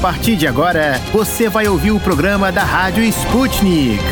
partir de agora, você vai ouvir o programa da Rádio Sputnik.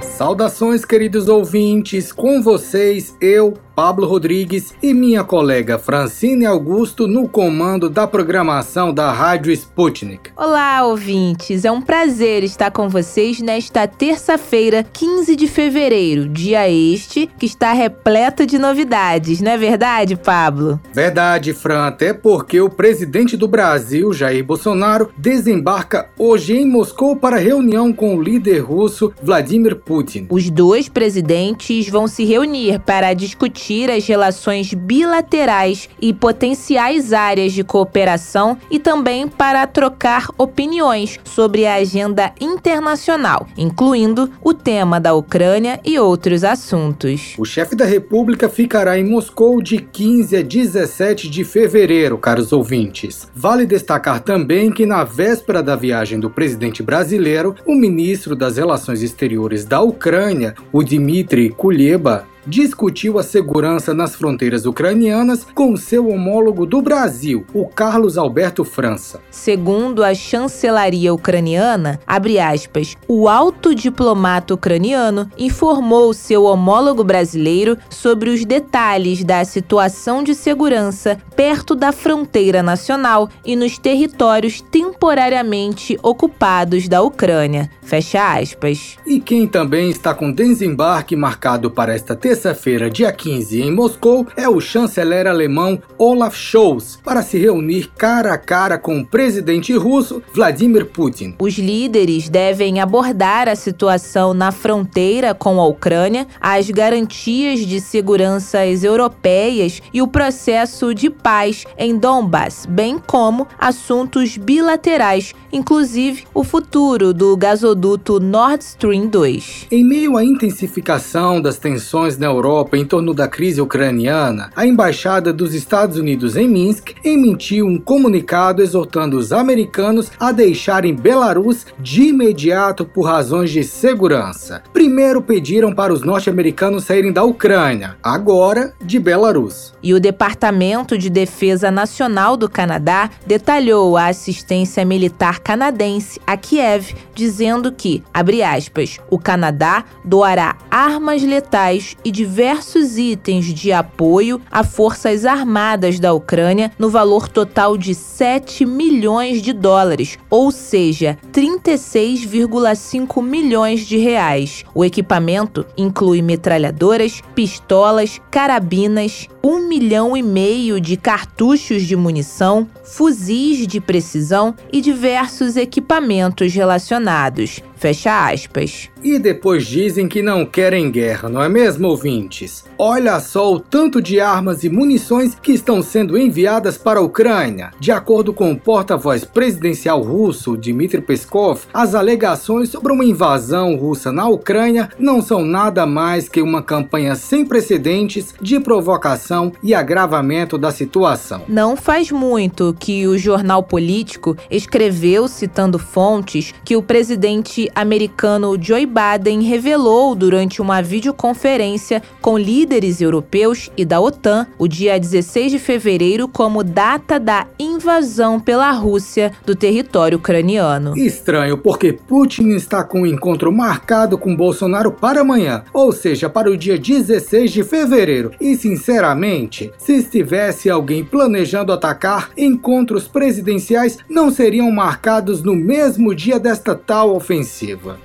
Saudações, queridos ouvintes, com vocês, eu, Pablo Rodrigues e minha colega Francine Augusto no comando da programação da Rádio Sputnik. Olá, ouvintes! É um prazer estar com vocês nesta terça-feira, 15 de fevereiro, dia este que está repleto de novidades, não é verdade, Pablo? Verdade, Fran, até porque o presidente do Brasil, Jair Bolsonaro, desembarca hoje em Moscou para reunião com o líder russo Vladimir Putin. Os dois presidentes vão se reunir para discutir as relações bilaterais e potenciais áreas de cooperação e também para trocar opiniões sobre a agenda internacional, incluindo o tema da Ucrânia e outros assuntos. O chefe da República ficará em Moscou de 15 a 17 de fevereiro, caros ouvintes. Vale destacar também que na véspera da viagem do presidente brasileiro, o ministro das Relações Exteriores da Ucrânia, o Dmitry Kuleba, discutiu a segurança nas fronteiras ucranianas com seu homólogo do Brasil, o Carlos Alberto França. Segundo a chancelaria ucraniana, aspas, o alto diplomata ucraniano informou seu homólogo brasileiro sobre os detalhes da situação de segurança perto da fronteira nacional e nos territórios temporariamente ocupados da Ucrânia. Fecha aspas. E quem também está com desembarque marcado para esta terça terça-feira, dia 15, em Moscou, é o chanceler alemão Olaf Scholz para se reunir cara a cara com o presidente russo Vladimir Putin. Os líderes devem abordar a situação na fronteira com a Ucrânia, as garantias de seguranças europeias e o processo de paz em Donbass, bem como assuntos bilaterais, inclusive o futuro do gasoduto Nord Stream 2. Em meio à intensificação das tensões na Europa em torno da crise ucraniana, a embaixada dos Estados Unidos em Minsk emitiu um comunicado exortando os americanos a deixarem Belarus de imediato por razões de segurança. Primeiro pediram para os norte-americanos saírem da Ucrânia, agora de Belarus. E o Departamento de Defesa Nacional do Canadá detalhou a assistência militar canadense a Kiev, dizendo que, abre aspas, o Canadá doará armas letais e diversos itens de apoio a forças armadas da Ucrânia no valor total de 7 milhões de dólares, ou seja, 36,5 milhões de reais. O equipamento inclui metralhadoras, pistolas, carabinas, um milhão e meio de cartuchos de munição, fuzis de precisão e diversos equipamentos relacionados. Fecha aspas. E depois dizem que não querem guerra, não é mesmo, ouvintes? Olha só o tanto de armas e munições que estão sendo enviadas para a Ucrânia. De acordo com o porta-voz presidencial russo, Dmitry Peskov, as alegações sobre uma invasão russa na Ucrânia não são nada mais que uma campanha sem precedentes de provocação e agravamento da situação. Não faz muito que o jornal político escreveu, citando fontes, que o presidente americano Joe Biden revelou durante uma videoconferência com líderes europeus e da OTAN o dia 16 de fevereiro como data da invasão pela Rússia do território ucraniano. Estranho, porque Putin está com um encontro marcado com Bolsonaro para amanhã, ou seja, para o dia 16 de fevereiro. E sinceramente, se estivesse alguém planejando atacar, encontros presidenciais não seriam marcados no mesmo dia desta tal ofensiva.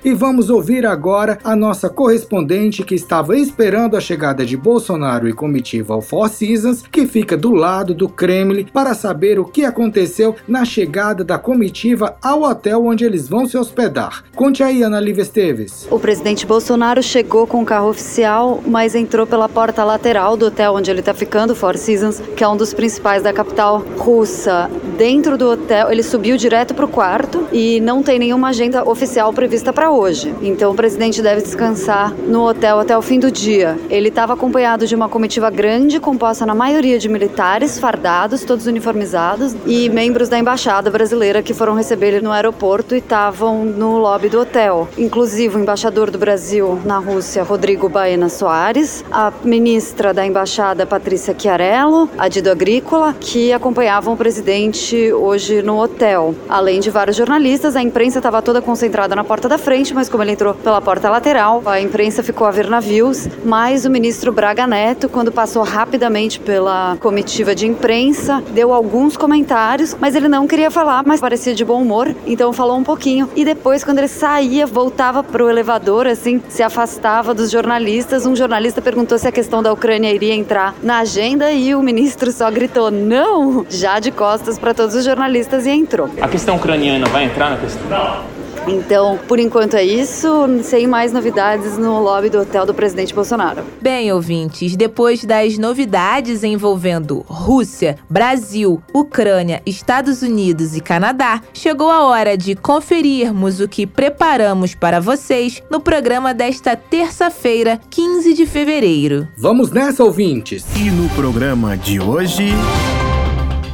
E vamos ouvir agora a nossa correspondente que estava esperando a chegada de Bolsonaro e comitiva ao Four Seasons, que fica do lado do Kremlin, para saber o que aconteceu na chegada da comitiva ao hotel onde eles vão se hospedar. Conte aí, Ana Lívia Esteves. O presidente Bolsonaro chegou com o carro oficial, mas entrou pela porta lateral do hotel onde ele está ficando, Four Seasons, que é um dos principais da capital russa. Dentro do hotel, ele subiu direto para o quarto e não tem nenhuma agenda oficial para prevista para hoje. Então o presidente deve descansar no hotel até o fim do dia. Ele estava acompanhado de uma comitiva grande, composta na maioria de militares fardados, todos uniformizados, e membros da embaixada brasileira que foram receber ele no aeroporto e estavam no lobby do hotel. Inclusive o embaixador do Brasil na Rússia, Rodrigo Baena Soares, a ministra da embaixada, Patrícia Chiarello, a Dido Agrícola, que acompanhavam o presidente hoje no hotel. Além de vários jornalistas, a imprensa estava toda concentrada na porta da frente, mas como ele entrou pela porta lateral, a imprensa ficou a ver navios. Mas o ministro Braga Neto, quando passou rapidamente pela comitiva de imprensa, deu alguns comentários, mas ele não queria falar, mas parecia de bom humor, então falou um pouquinho. E depois, quando ele saía, voltava para o elevador, assim, se afastava dos jornalistas. Um jornalista perguntou se a questão da Ucrânia iria entrar na agenda e o ministro só gritou não, já de costas para todos os jornalistas e entrou. A questão ucraniana vai entrar na questão? Então, por enquanto é isso, sem mais novidades no lobby do hotel do presidente Bolsonaro. Bem, ouvintes, depois das novidades envolvendo Rússia, Brasil, Ucrânia, Estados Unidos e Canadá, chegou a hora de conferirmos o que preparamos para vocês no programa desta terça-feira, 15 de fevereiro. Vamos nessa, ouvintes! E no programa de hoje.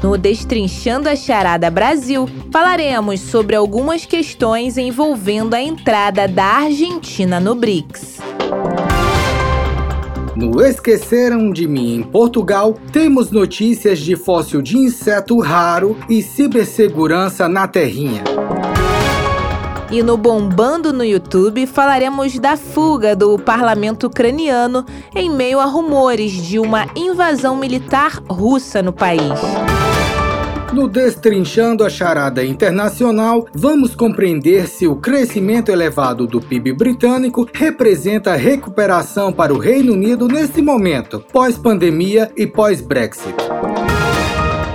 No Destrinchando a Charada Brasil, falaremos sobre algumas questões envolvendo a entrada da Argentina no BRICS. No Esqueceram de Mim em Portugal, temos notícias de fóssil de inseto raro e cibersegurança na Terrinha. E no Bombando no YouTube falaremos da fuga do parlamento ucraniano em meio a rumores de uma invasão militar russa no país. No Destrinchando a Charada Internacional, vamos compreender se o crescimento elevado do PIB britânico representa recuperação para o Reino Unido nesse momento, pós-pandemia e pós-Brexit.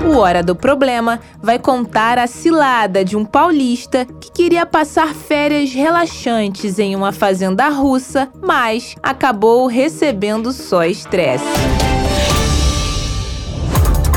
O Hora do Problema vai contar a cilada de um paulista que queria passar férias relaxantes em uma fazenda russa, mas acabou recebendo só estresse.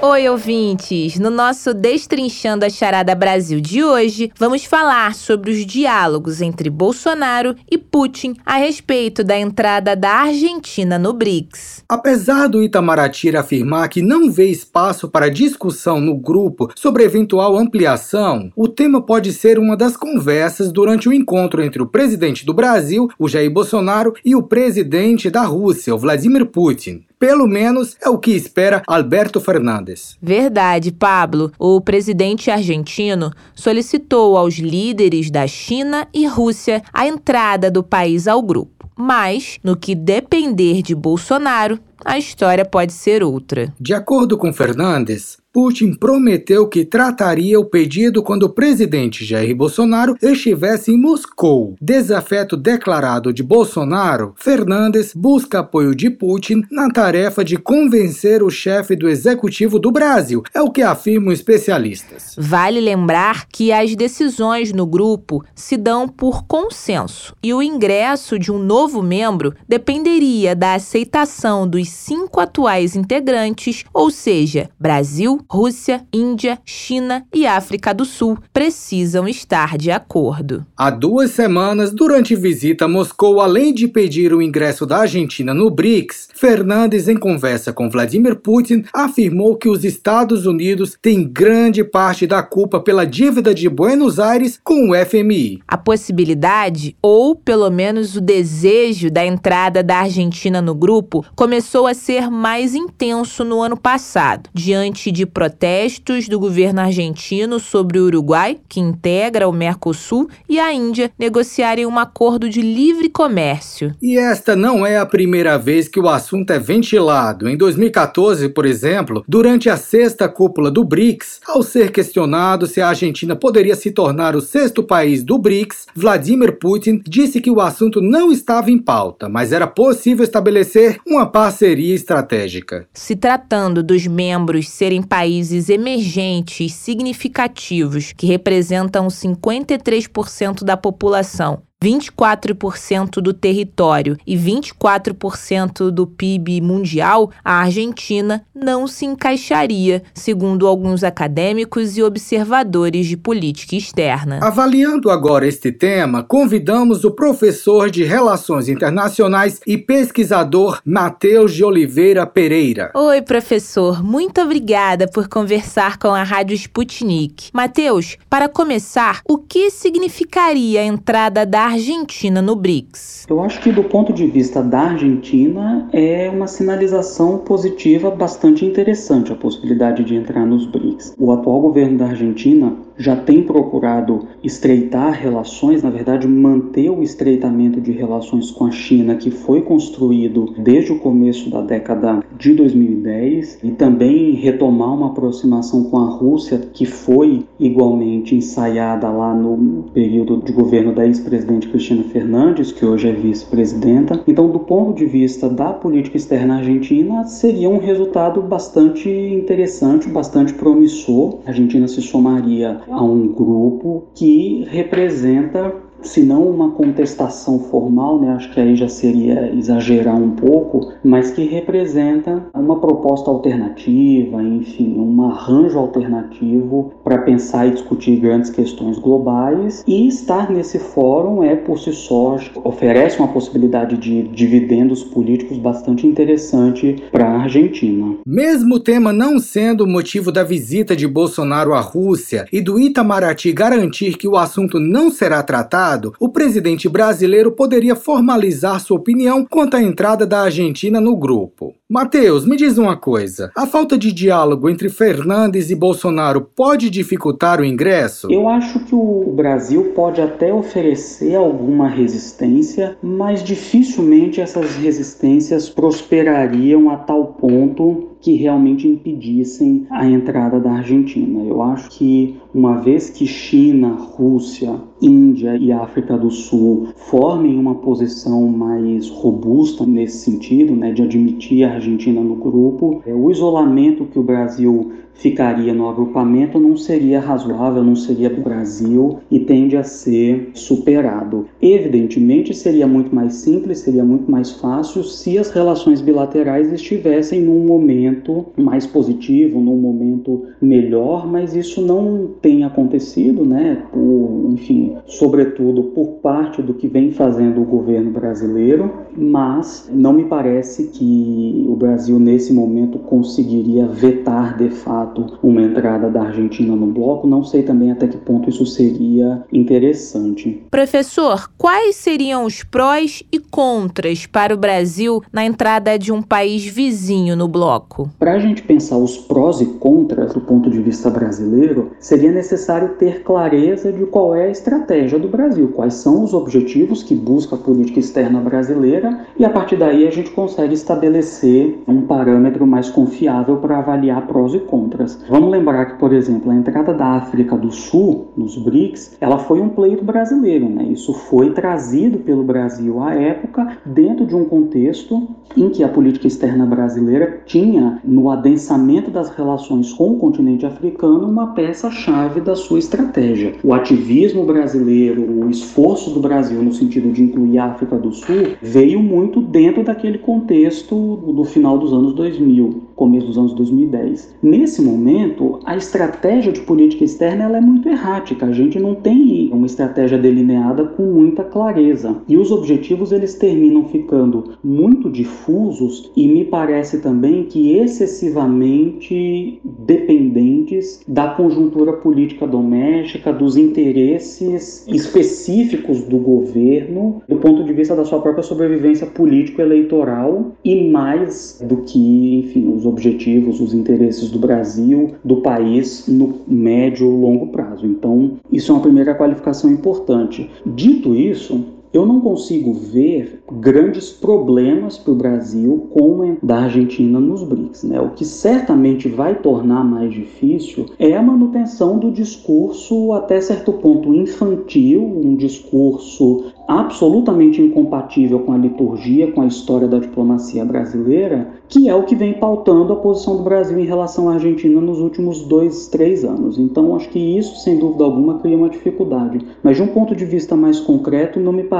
Oi, ouvintes! No nosso Destrinchando a Charada Brasil de hoje, vamos falar sobre os diálogos entre Bolsonaro e Putin a respeito da entrada da Argentina no BRICS. Apesar do Itamaraty afirmar que não vê espaço para discussão no grupo sobre eventual ampliação, o tema pode ser uma das conversas durante o encontro entre o presidente do Brasil, o Jair Bolsonaro, e o presidente da Rússia, o Vladimir Putin. Pelo menos é o que espera Alberto Fernandes. Verdade, Pablo. O presidente argentino solicitou aos líderes da China e Rússia a entrada do país ao grupo. Mas, no que depender de Bolsonaro, a história pode ser outra. De acordo com Fernandes, Putin prometeu que trataria o pedido quando o presidente Jair Bolsonaro estivesse em Moscou. Desafeto declarado de Bolsonaro, Fernandes busca apoio de Putin na tarefa de convencer o chefe do executivo do Brasil, é o que afirmam especialistas. Vale lembrar que as decisões no grupo se dão por consenso e o ingresso de um novo membro dependeria da aceitação dos cinco atuais integrantes, ou seja, Brasil, Rússia, Índia, China e África do Sul precisam estar de acordo. Há duas semanas, durante visita a Moscou, além de pedir o ingresso da Argentina no BRICS, Fernandes, em conversa com Vladimir Putin, afirmou que os Estados Unidos têm grande parte da culpa pela dívida de Buenos Aires com o FMI. A possibilidade, ou pelo menos o desejo da entrada da Argentina no grupo, começou a ser mais intenso no ano passado, diante de protestos do governo argentino sobre o Uruguai, que integra o Mercosul, e a Índia negociarem um acordo de livre comércio. E esta não é a primeira vez que o assunto é ventilado. Em 2014, por exemplo, durante a sexta cúpula do BRICS, ao ser questionado se a Argentina poderia se tornar o sexto país do BRICS, Vladimir Putin disse que o assunto não estava em pauta, mas era possível estabelecer uma parceria parceria estratégica. Se tratando dos membros serem países emergentes significativos que representam 53% da população 24% do território e 24% do PIB mundial, a Argentina não se encaixaria, segundo alguns acadêmicos e observadores de política externa. Avaliando agora este tema, convidamos o professor de Relações Internacionais e pesquisador Matheus de Oliveira Pereira. Oi, professor, muito obrigada por conversar com a Rádio Sputnik. Matheus, para começar, o que significaria a entrada da Argentina no BRICS? Eu acho que do ponto de vista da Argentina é uma sinalização positiva bastante interessante a possibilidade de entrar nos BRICS. O atual governo da Argentina já tem procurado estreitar relações, na verdade, manter o estreitamento de relações com a China que foi construído desde o começo da década de 2010 e também retomar uma aproximação com a Rússia que foi igualmente ensaiada lá no período de governo da ex-presidente Cristina Fernandes, que hoje é vice-presidenta. Então, do ponto de vista da política externa argentina, seria um resultado bastante interessante, bastante promissor. A Argentina se somaria a um grupo que representa se não uma contestação formal, né, acho que aí já seria exagerar um pouco, mas que representa uma proposta alternativa, enfim, um arranjo alternativo para pensar e discutir grandes questões globais. E estar nesse fórum é por si só oferece uma possibilidade de dividendos políticos bastante interessante para a Argentina. Mesmo o tema não sendo motivo da visita de Bolsonaro à Rússia e do Itamaraty garantir que o assunto não será tratado o presidente brasileiro poderia formalizar sua opinião quanto à entrada da Argentina no grupo. Mateus, me diz uma coisa: a falta de diálogo entre Fernandes e Bolsonaro pode dificultar o ingresso? Eu acho que o Brasil pode até oferecer alguma resistência, mas dificilmente essas resistências prosperariam a tal ponto que realmente impedissem a entrada da Argentina. Eu acho que uma vez que China, Rússia, Índia e África do Sul formem uma posição mais robusta nesse sentido, né, de admitir a Argentina no grupo, é, o isolamento que o Brasil ficaria no agrupamento não seria razoável, não seria para o Brasil e tende a ser superado. Evidentemente, seria muito mais simples, seria muito mais fácil se as relações bilaterais estivessem num momento mais positivo, num momento melhor, mas isso não tem acontecido, né? Por, enfim, sobretudo por parte do que vem fazendo o governo brasileiro, mas não me parece que o Brasil nesse momento conseguiria vetar de fato fato uma entrada da Argentina no bloco. Não sei também até que ponto isso seria interessante. Professor, quais seriam os prós e contras para o Brasil na entrada de um país vizinho no bloco? Para a gente pensar os prós e contras do ponto de vista brasileiro, seria necessário ter clareza de qual é a estratégia do Brasil, quais são os objetivos que busca a política externa brasileira e a partir daí a gente consegue estabelecer um parâmetro mais confiável para avaliar prós e contras outras. Vamos lembrar que, por exemplo, a entrada da África do Sul nos BRICS, ela foi um pleito brasileiro, né? Isso foi trazido pelo Brasil à época dentro de um contexto em que a política externa brasileira tinha no adensamento das relações com o continente africano uma peça-chave da sua estratégia. O ativismo brasileiro, o esforço do Brasil no sentido de incluir a África do Sul veio muito dentro daquele contexto do final dos anos 2000, começo dos anos 2010. Nesse momento, a estratégia de política externa ela é muito errática. A gente não tem uma estratégia delineada com muita clareza. E os objetivos eles terminam ficando muito difusos e me parece também que excessivamente dependentes da conjuntura política doméstica, dos interesses específicos do governo, do ponto de vista da sua própria sobrevivência político-eleitoral e mais do que, enfim, os objetivos, os interesses do Brasil Brasil, do país no médio e longo prazo. Então, isso é uma primeira qualificação importante. Dito isso, eu não consigo ver grandes problemas para o Brasil com a da Argentina nos BRICS. Né? O que certamente vai tornar mais difícil é a manutenção do discurso até certo ponto infantil, um discurso absolutamente incompatível com a liturgia, com a história da diplomacia brasileira, que é o que vem pautando a posição do Brasil em relação à Argentina nos últimos dois, três anos. Então, acho que isso, sem dúvida alguma, cria uma dificuldade. Mas, de um ponto de vista mais concreto, não me parece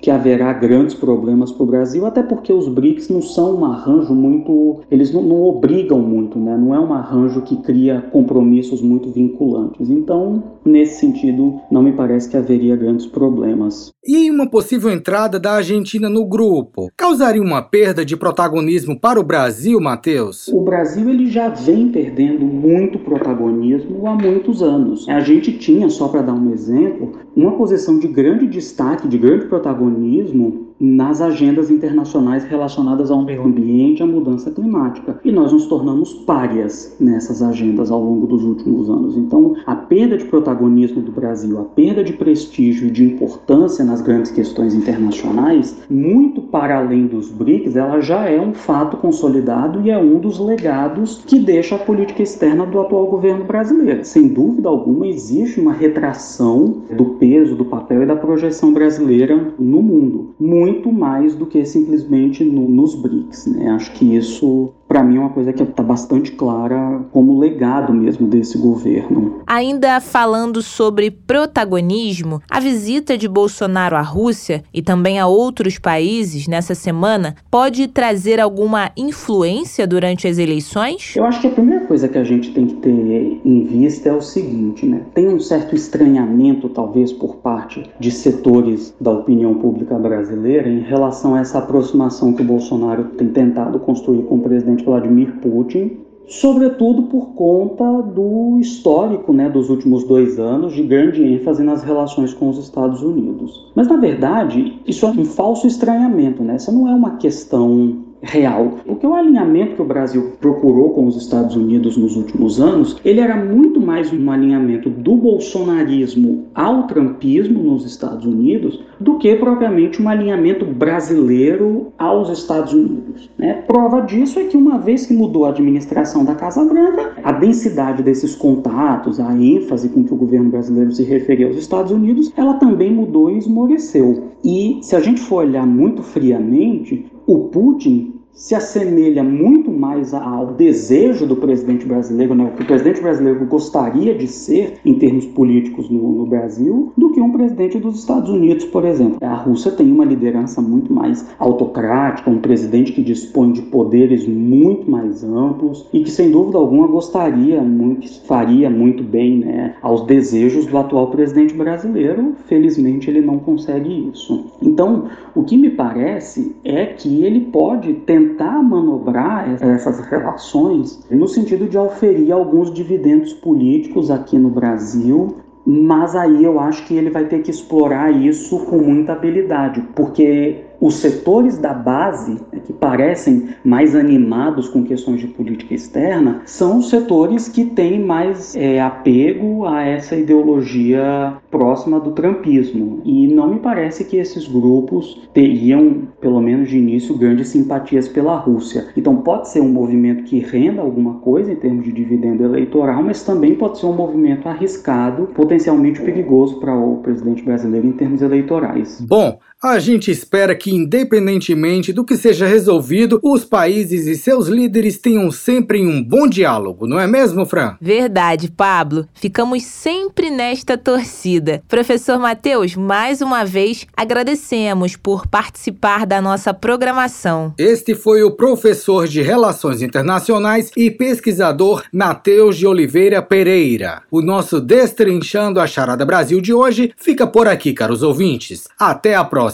que haverá grandes problemas para o Brasil, até porque os BRICS não são um arranjo muito. Eles não, não obrigam muito, né? não é um arranjo que cria compromissos muito vinculantes. Então, nesse sentido, não me parece que haveria grandes problemas. E uma possível entrada da Argentina no grupo causaria uma perda de protagonismo para o Brasil, Matheus? O Brasil ele já vem perdendo muito protagonismo há muitos anos. A gente tinha, só para dar um exemplo, uma posição de grande destaque, de grande protagonismo nas agendas internacionais relacionadas ao meio ambiente e à mudança climática. E nós nos tornamos párias nessas agendas ao longo dos últimos anos. Então, a perda de protagonismo do Brasil, a perda de prestígio e de importância nas grandes questões internacionais, muito para além dos BRICS, ela já é um fato consolidado e é um dos legados que deixa a política externa do atual governo brasileiro. Sem dúvida alguma, existe uma retração do peso, do papel e da projeção brasileira no mundo. Muito muito mais do que simplesmente no, nos BRICS. Né? Acho que isso para mim é uma coisa que está bastante clara como legado mesmo desse governo. Ainda falando sobre protagonismo, a visita de Bolsonaro à Rússia e também a outros países nessa semana pode trazer alguma influência durante as eleições? Eu acho que a primeira coisa que a gente tem que ter em vista é o seguinte, né? Tem um certo estranhamento, talvez, por parte de setores da opinião pública brasileira em relação a essa aproximação que o Bolsonaro tem tentado construir com o presidente Vladimir Putin, sobretudo por conta do histórico né, dos últimos dois anos de grande ênfase nas relações com os Estados Unidos. Mas, na verdade, isso é um falso estranhamento, né? Essa não é uma questão real. Porque o alinhamento que o Brasil procurou com os Estados Unidos nos últimos anos, ele era muito mais um alinhamento do bolsonarismo ao trumpismo nos Estados Unidos do que propriamente um alinhamento brasileiro aos Estados Unidos. Né? Prova disso é que uma vez que mudou a administração da Casa Branca, a densidade desses contatos, a ênfase com que o governo brasileiro se referia aos Estados Unidos, ela também mudou e esmoreceu. E se a gente for olhar muito friamente, o Putin se assemelha muito mais ao desejo do presidente brasileiro, né, o que o presidente brasileiro gostaria de ser em termos políticos no, no, Brasil, do que um presidente dos Estados Unidos, por exemplo. A Rússia tem uma liderança muito mais autocrática, um presidente que dispõe de poderes muito mais amplos e que, sem dúvida alguma, gostaria muito, faria muito bem né, aos desejos do atual presidente brasileiro. Felizmente, ele não consegue isso. Então, o que me parece é que ele pode tentar tentar manobrar essas relações no sentido de oferir alguns dividendos políticos aqui no Brasil, mas aí eu acho que ele vai ter que explorar isso com muita habilidade, porque os setores da base, né, que parecem mais animados com questões de política externa, são os setores que têm mais é, apego a essa ideologia próxima do trumpismo. E não me parece que esses grupos teriam, pelo menos de início, grandes simpatias pela Rússia. Então pode ser um movimento que renda alguma coisa em termos de dividendo eleitoral, mas também pode ser um movimento arriscado, potencialmente perigoso para o presidente brasileiro em termos eleitorais. Bom, a gente espera que, independentemente do que seja resolvido, os países e seus líderes tenham sempre um bom diálogo, não é mesmo, Fran? Verdade, Pablo. Ficamos sempre nesta torcida. Professor Matheus, mais uma vez agradecemos por participar da nossa programação. Este foi o professor de Relações Internacionais e pesquisador Matheus de Oliveira Pereira. O nosso Destrinchando a Charada Brasil de hoje fica por aqui, caros ouvintes. Até a próxima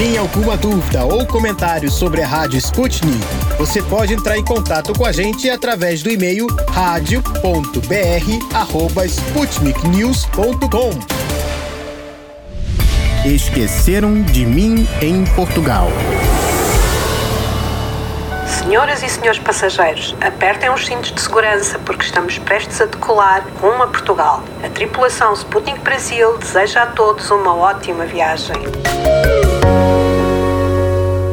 Tem alguma dúvida ou comentário sobre a Rádio Sputnik? Você pode entrar em contato com a gente através do e-mail radio.br@sputniknews.com. Esqueceram de mim em Portugal. Senhoras e senhores passageiros, apertem os cintos de segurança porque estamos prestes a decolar rumo a Portugal. A tripulação Sputnik Brasil deseja a todos uma ótima viagem.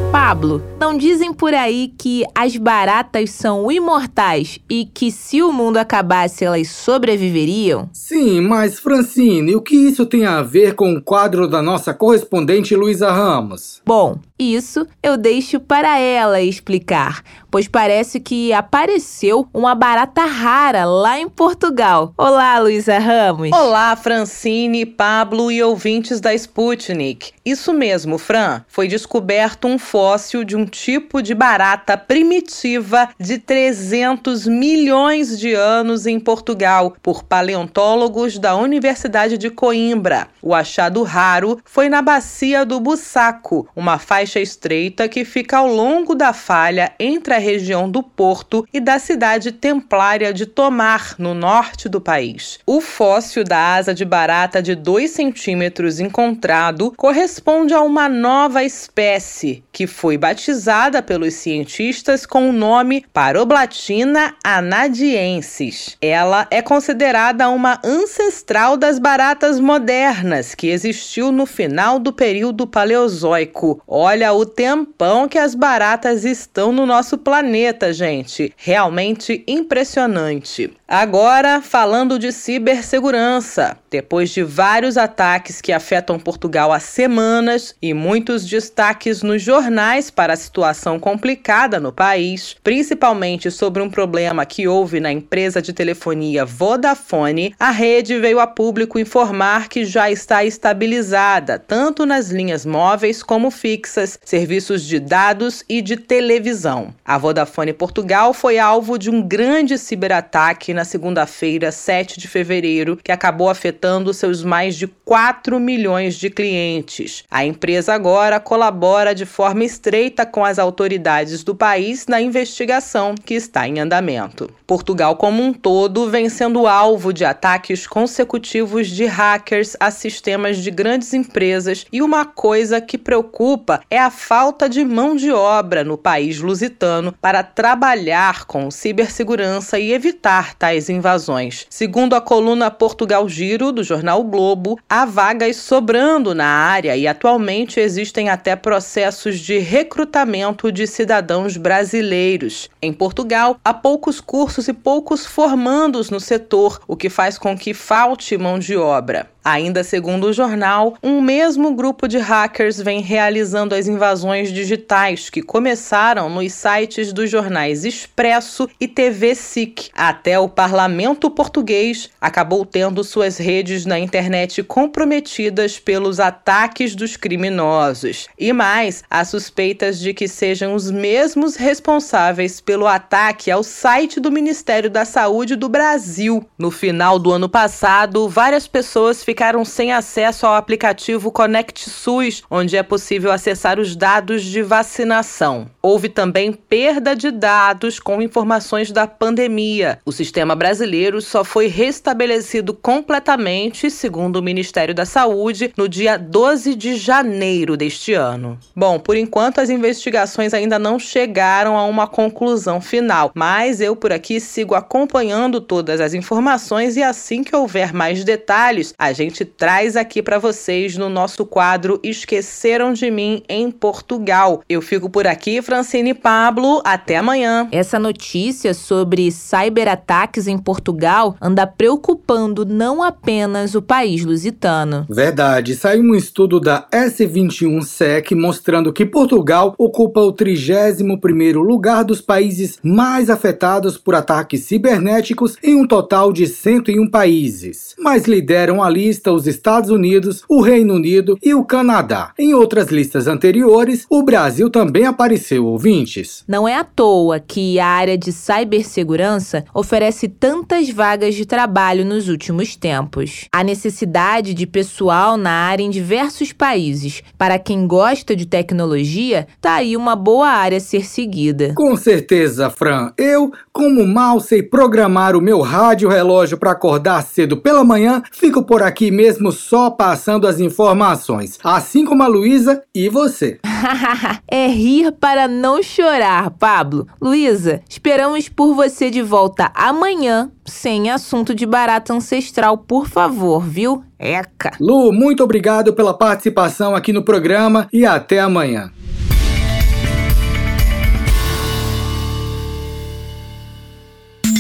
Pablo, não dizem por aí que as baratas são imortais e que se o mundo acabasse elas sobreviveriam? Sim, mas Francine, o que isso tem a ver com o quadro da nossa correspondente Luísa Ramos? Bom, isso eu deixo para ela explicar, pois parece que apareceu uma barata rara lá em Portugal. Olá, Luísa Ramos. Olá, Francine, Pablo e ouvintes da Sputnik. Isso mesmo, Fran. Foi descoberto um fóssil de um tipo de barata primitiva de 300 milhões de anos em Portugal por paleontólogos da Universidade de Coimbra. O achado raro foi na bacia do Bussaco, uma faixa faixa estreita que fica ao longo da falha entre a região do Porto e da cidade templária de Tomar, no norte do país. O fóssil da asa de barata de 2 centímetros encontrado corresponde a uma nova espécie que foi batizada pelos cientistas com o nome Paroblatina anadiensis. Ela é considerada uma ancestral das baratas modernas que existiu no final do período Paleozoico. Olha Olha o tempão que as baratas estão no nosso planeta, gente. Realmente impressionante. Agora, falando de cibersegurança. Depois de vários ataques que afetam Portugal há semanas e muitos destaques nos jornais para a situação complicada no país, principalmente sobre um problema que houve na empresa de telefonia Vodafone, a rede veio a público informar que já está estabilizada, tanto nas linhas móveis como fixas, serviços de dados e de televisão. A Vodafone Portugal foi alvo de um grande ciberataque na segunda-feira, 7 de fevereiro, que acabou afetando seus mais de 4 milhões de clientes. A empresa agora colabora de forma estreita com as autoridades do país na investigação que está em andamento. Portugal, como um todo, vem sendo alvo de ataques consecutivos de hackers a sistemas de grandes empresas e uma coisa que preocupa é a falta de mão de obra no país lusitano para trabalhar com cibersegurança e evitar tais invasões. Segundo a coluna Portugal Giro, do jornal o Globo, há vagas sobrando na área e atualmente existem até processos de recrutamento de cidadãos brasileiros. Em Portugal, há poucos cursos e poucos formandos no setor, o que faz com que falte mão de obra. Ainda segundo o jornal, um mesmo grupo de hackers vem realizando as invasões digitais que começaram nos sites dos jornais Expresso e TV SIC. Até o parlamento português acabou tendo suas redes na internet comprometidas pelos ataques dos criminosos. E mais, há suspeitas de que sejam os mesmos responsáveis pelo ataque ao site do Ministério da Saúde do Brasil. No final do ano passado, várias pessoas ficaram ficaram sem acesso ao aplicativo Conect SUS, onde é possível acessar os dados de vacinação. Houve também perda de dados com informações da pandemia. O sistema brasileiro só foi restabelecido completamente, segundo o Ministério da Saúde, no dia 12 de janeiro deste ano. Bom, por enquanto as investigações ainda não chegaram a uma conclusão final, mas eu por aqui sigo acompanhando todas as informações e assim que houver mais detalhes, a gente gente traz aqui para vocês no nosso quadro Esqueceram de Mim em Portugal. Eu fico por aqui, Francine Pablo. Até amanhã. Essa notícia sobre cyberataques em Portugal anda preocupando não apenas o país lusitano. Verdade. Saiu um estudo da S21SEC mostrando que Portugal ocupa o 31º lugar dos países mais afetados por ataques cibernéticos em um total de 101 países. Mas lideram a lista lista os Estados Unidos, o Reino Unido e o Canadá. Em outras listas anteriores, o Brasil também apareceu, ouvintes. Não é à toa que a área de cibersegurança oferece tantas vagas de trabalho nos últimos tempos. A necessidade de pessoal na área em diversos países. Para quem gosta de tecnologia, tá aí uma boa área a ser seguida. Com certeza, Fran. Eu, como mal sei programar o meu rádio relógio para acordar cedo pela manhã, fico por aqui mesmo só passando as informações. Assim como a Luísa e você. é rir para não chorar, Pablo. Luísa, esperamos por você de volta amanhã, sem assunto de barata ancestral, por favor, viu? Eca. Lu, muito obrigado pela participação aqui no programa e até amanhã.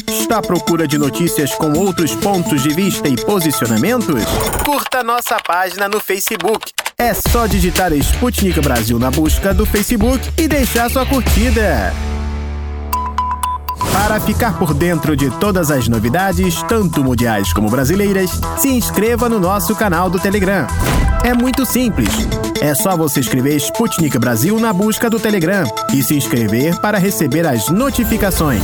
Está à procura de notícias com outros pontos de vista e posicionamentos? Curta nossa página no Facebook. É só digitar Sputnik Brasil na busca do Facebook e deixar sua curtida. Para ficar por dentro de todas as novidades, tanto mundiais como brasileiras, se inscreva no nosso canal do Telegram. É muito simples. É só você escrever Sputnik Brasil na busca do Telegram e se inscrever para receber as notificações.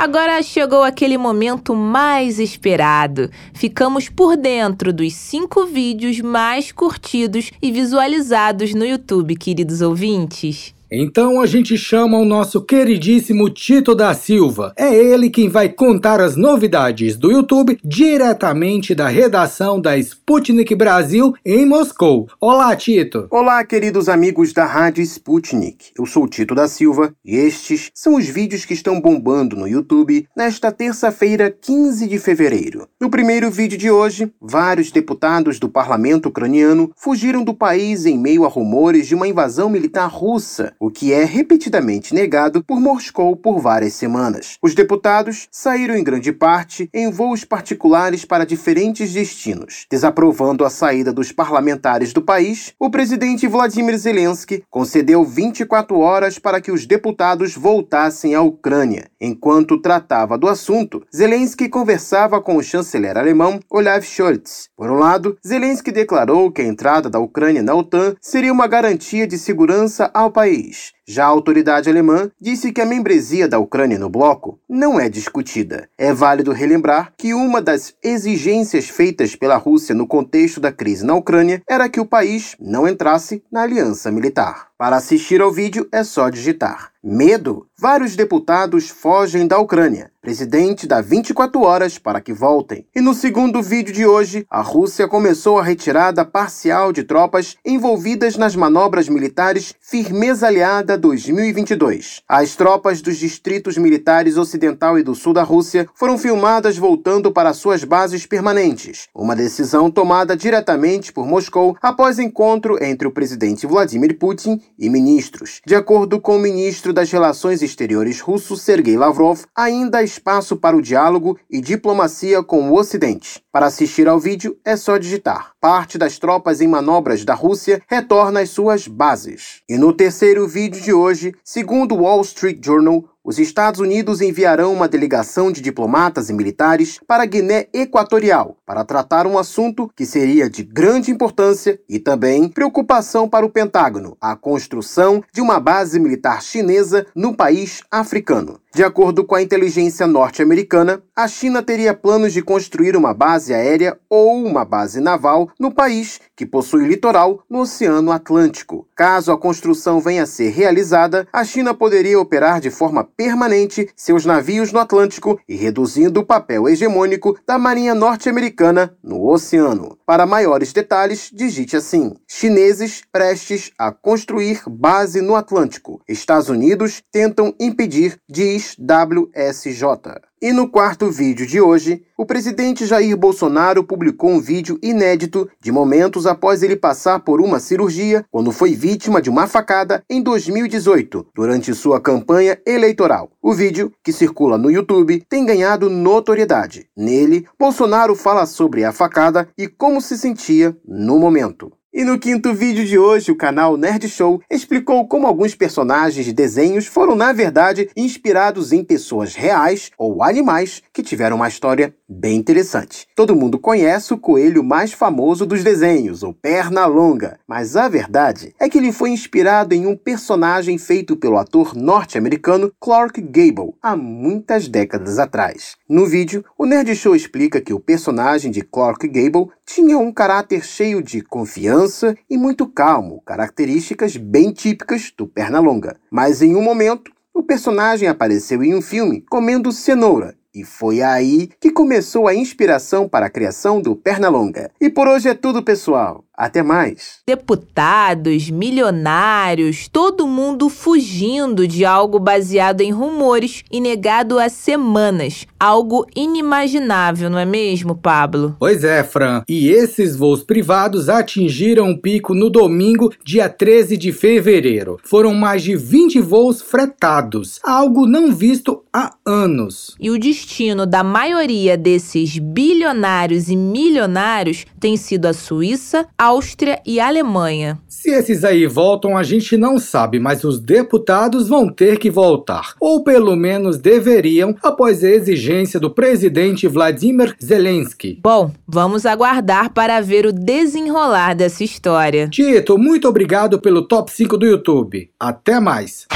Agora chegou aquele momento mais esperado. Ficamos por dentro dos cinco vídeos mais curtidos e visualizados no YouTube, queridos ouvintes. Então a gente chama o nosso queridíssimo Tito da Silva. É ele quem vai contar as novidades do YouTube diretamente da redação da Sputnik Brasil em Moscou. Olá, Tito. Olá, queridos amigos da Rádio Sputnik. Eu sou Tito da Silva e estes são os vídeos que estão bombando no YouTube nesta terça-feira, 15 de fevereiro. No primeiro vídeo de hoje, vários deputados do parlamento ucraniano fugiram do país em meio a rumores de uma invasão militar russa o que é repetidamente negado por Moscou por várias semanas. Os deputados saíram em grande parte em voos particulares para diferentes destinos. Desaprovando a saída dos parlamentares do país, o presidente Vladimir Zelensky concedeu 24 horas para que os deputados voltassem à Ucrânia. Enquanto tratava do assunto, Zelensky conversava com o chanceler alemão Olaf Scholz. Por um lado, Zelensky declarou que a entrada da Ucrânia na OTAN seria uma garantia de segurança ao país país. Já a autoridade alemã disse que a membresia da Ucrânia no bloco não é discutida. É válido relembrar que uma das exigências feitas pela Rússia no contexto da crise na Ucrânia era que o país não entrasse na aliança militar. Para assistir ao vídeo é só digitar medo. Vários deputados fogem da Ucrânia. Presidente dá 24 horas para que voltem. E no segundo vídeo de hoje, a Rússia começou a retirada parcial de tropas envolvidas nas manobras militares Firmeza Aliada 2022. As tropas dos distritos militares ocidental e do sul da Rússia foram filmadas voltando para suas bases permanentes. Uma decisão tomada diretamente por Moscou após encontro entre o presidente Vladimir Putin e ministros. De acordo com o ministro das Relações Exteriores russo Sergei Lavrov, ainda há espaço para o diálogo e diplomacia com o Ocidente. Para assistir ao vídeo é só digitar. Parte das tropas em manobras da Rússia retorna às suas bases. E no terceiro vídeo de hoje, segundo o Wall Street Journal, os Estados Unidos enviarão uma delegação de diplomatas e militares para a Guiné Equatorial para tratar um assunto que seria de grande importância e também preocupação para o Pentágono: a construção de uma base militar chinesa no país africano. De acordo com a inteligência norte-americana, a China teria planos de construir uma base aérea ou uma base naval no país, que possui litoral no Oceano Atlântico. Caso a construção venha a ser realizada, a China poderia operar de forma permanente seus navios no Atlântico e reduzindo o papel hegemônico da Marinha norte-americana no oceano. Para maiores detalhes, digite assim: chineses prestes a construir base no Atlântico. Estados Unidos tentam impedir, diz País WSJ. E no quarto vídeo de hoje, o presidente Jair Bolsonaro publicou um vídeo inédito de momentos após ele passar por uma cirurgia quando foi vítima de uma facada em 2018, durante sua campanha eleitoral. O vídeo, que circula no YouTube, tem ganhado notoriedade. Nele, Bolsonaro fala sobre a facada e como se sentia no momento. E no quinto vídeo de hoje, o canal Nerd Show explicou como alguns personagens de desenhos foram, na verdade, inspirados em pessoas reais ou animais que tiveram uma história bem interessante. Todo mundo conhece o coelho mais famoso dos desenhos, o Perna Longa, mas a verdade é que ele foi inspirado em um personagem feito pelo ator norte-americano Clark Gable há muitas décadas atrás. No vídeo, o Nerd Show explica que o personagem de Clark Gable tinha um caráter cheio de confiança e muito calmo, características bem típicas do Pernalonga. Mas em um momento, o personagem apareceu em um filme comendo cenoura e foi aí que começou a inspiração para a criação do Pernalonga. E por hoje é tudo, pessoal. Até mais. Deputados, milionários, todo mundo fugindo de algo baseado em rumores e negado há semanas. Algo inimaginável, não é mesmo, Pablo? Pois é, Fran. E esses voos privados atingiram o pico no domingo, dia 13 de fevereiro. Foram mais de 20 voos fretados, algo não visto há anos. E o destino da maioria desses bilionários e milionários tem sido a Suíça, a Áustria e Alemanha. Se esses aí voltam, a gente não sabe, mas os deputados vão ter que voltar. Ou pelo menos deveriam, após a exigência do presidente Vladimir Zelensky. Bom, vamos aguardar para ver o desenrolar dessa história. Tito, muito obrigado pelo top 5 do YouTube. Até mais.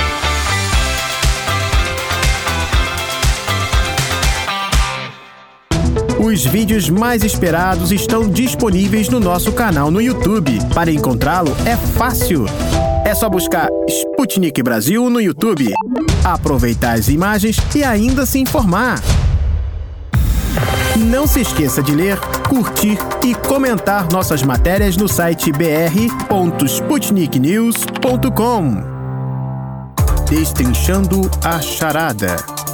Os vídeos mais esperados estão disponíveis no nosso canal no YouTube. Para encontrá-lo é fácil. É só buscar Sputnik Brasil no YouTube, aproveitar as imagens e ainda se informar. Não se esqueça de ler, curtir e comentar nossas matérias no site br.sputniknews.com. Destrinchando a charada.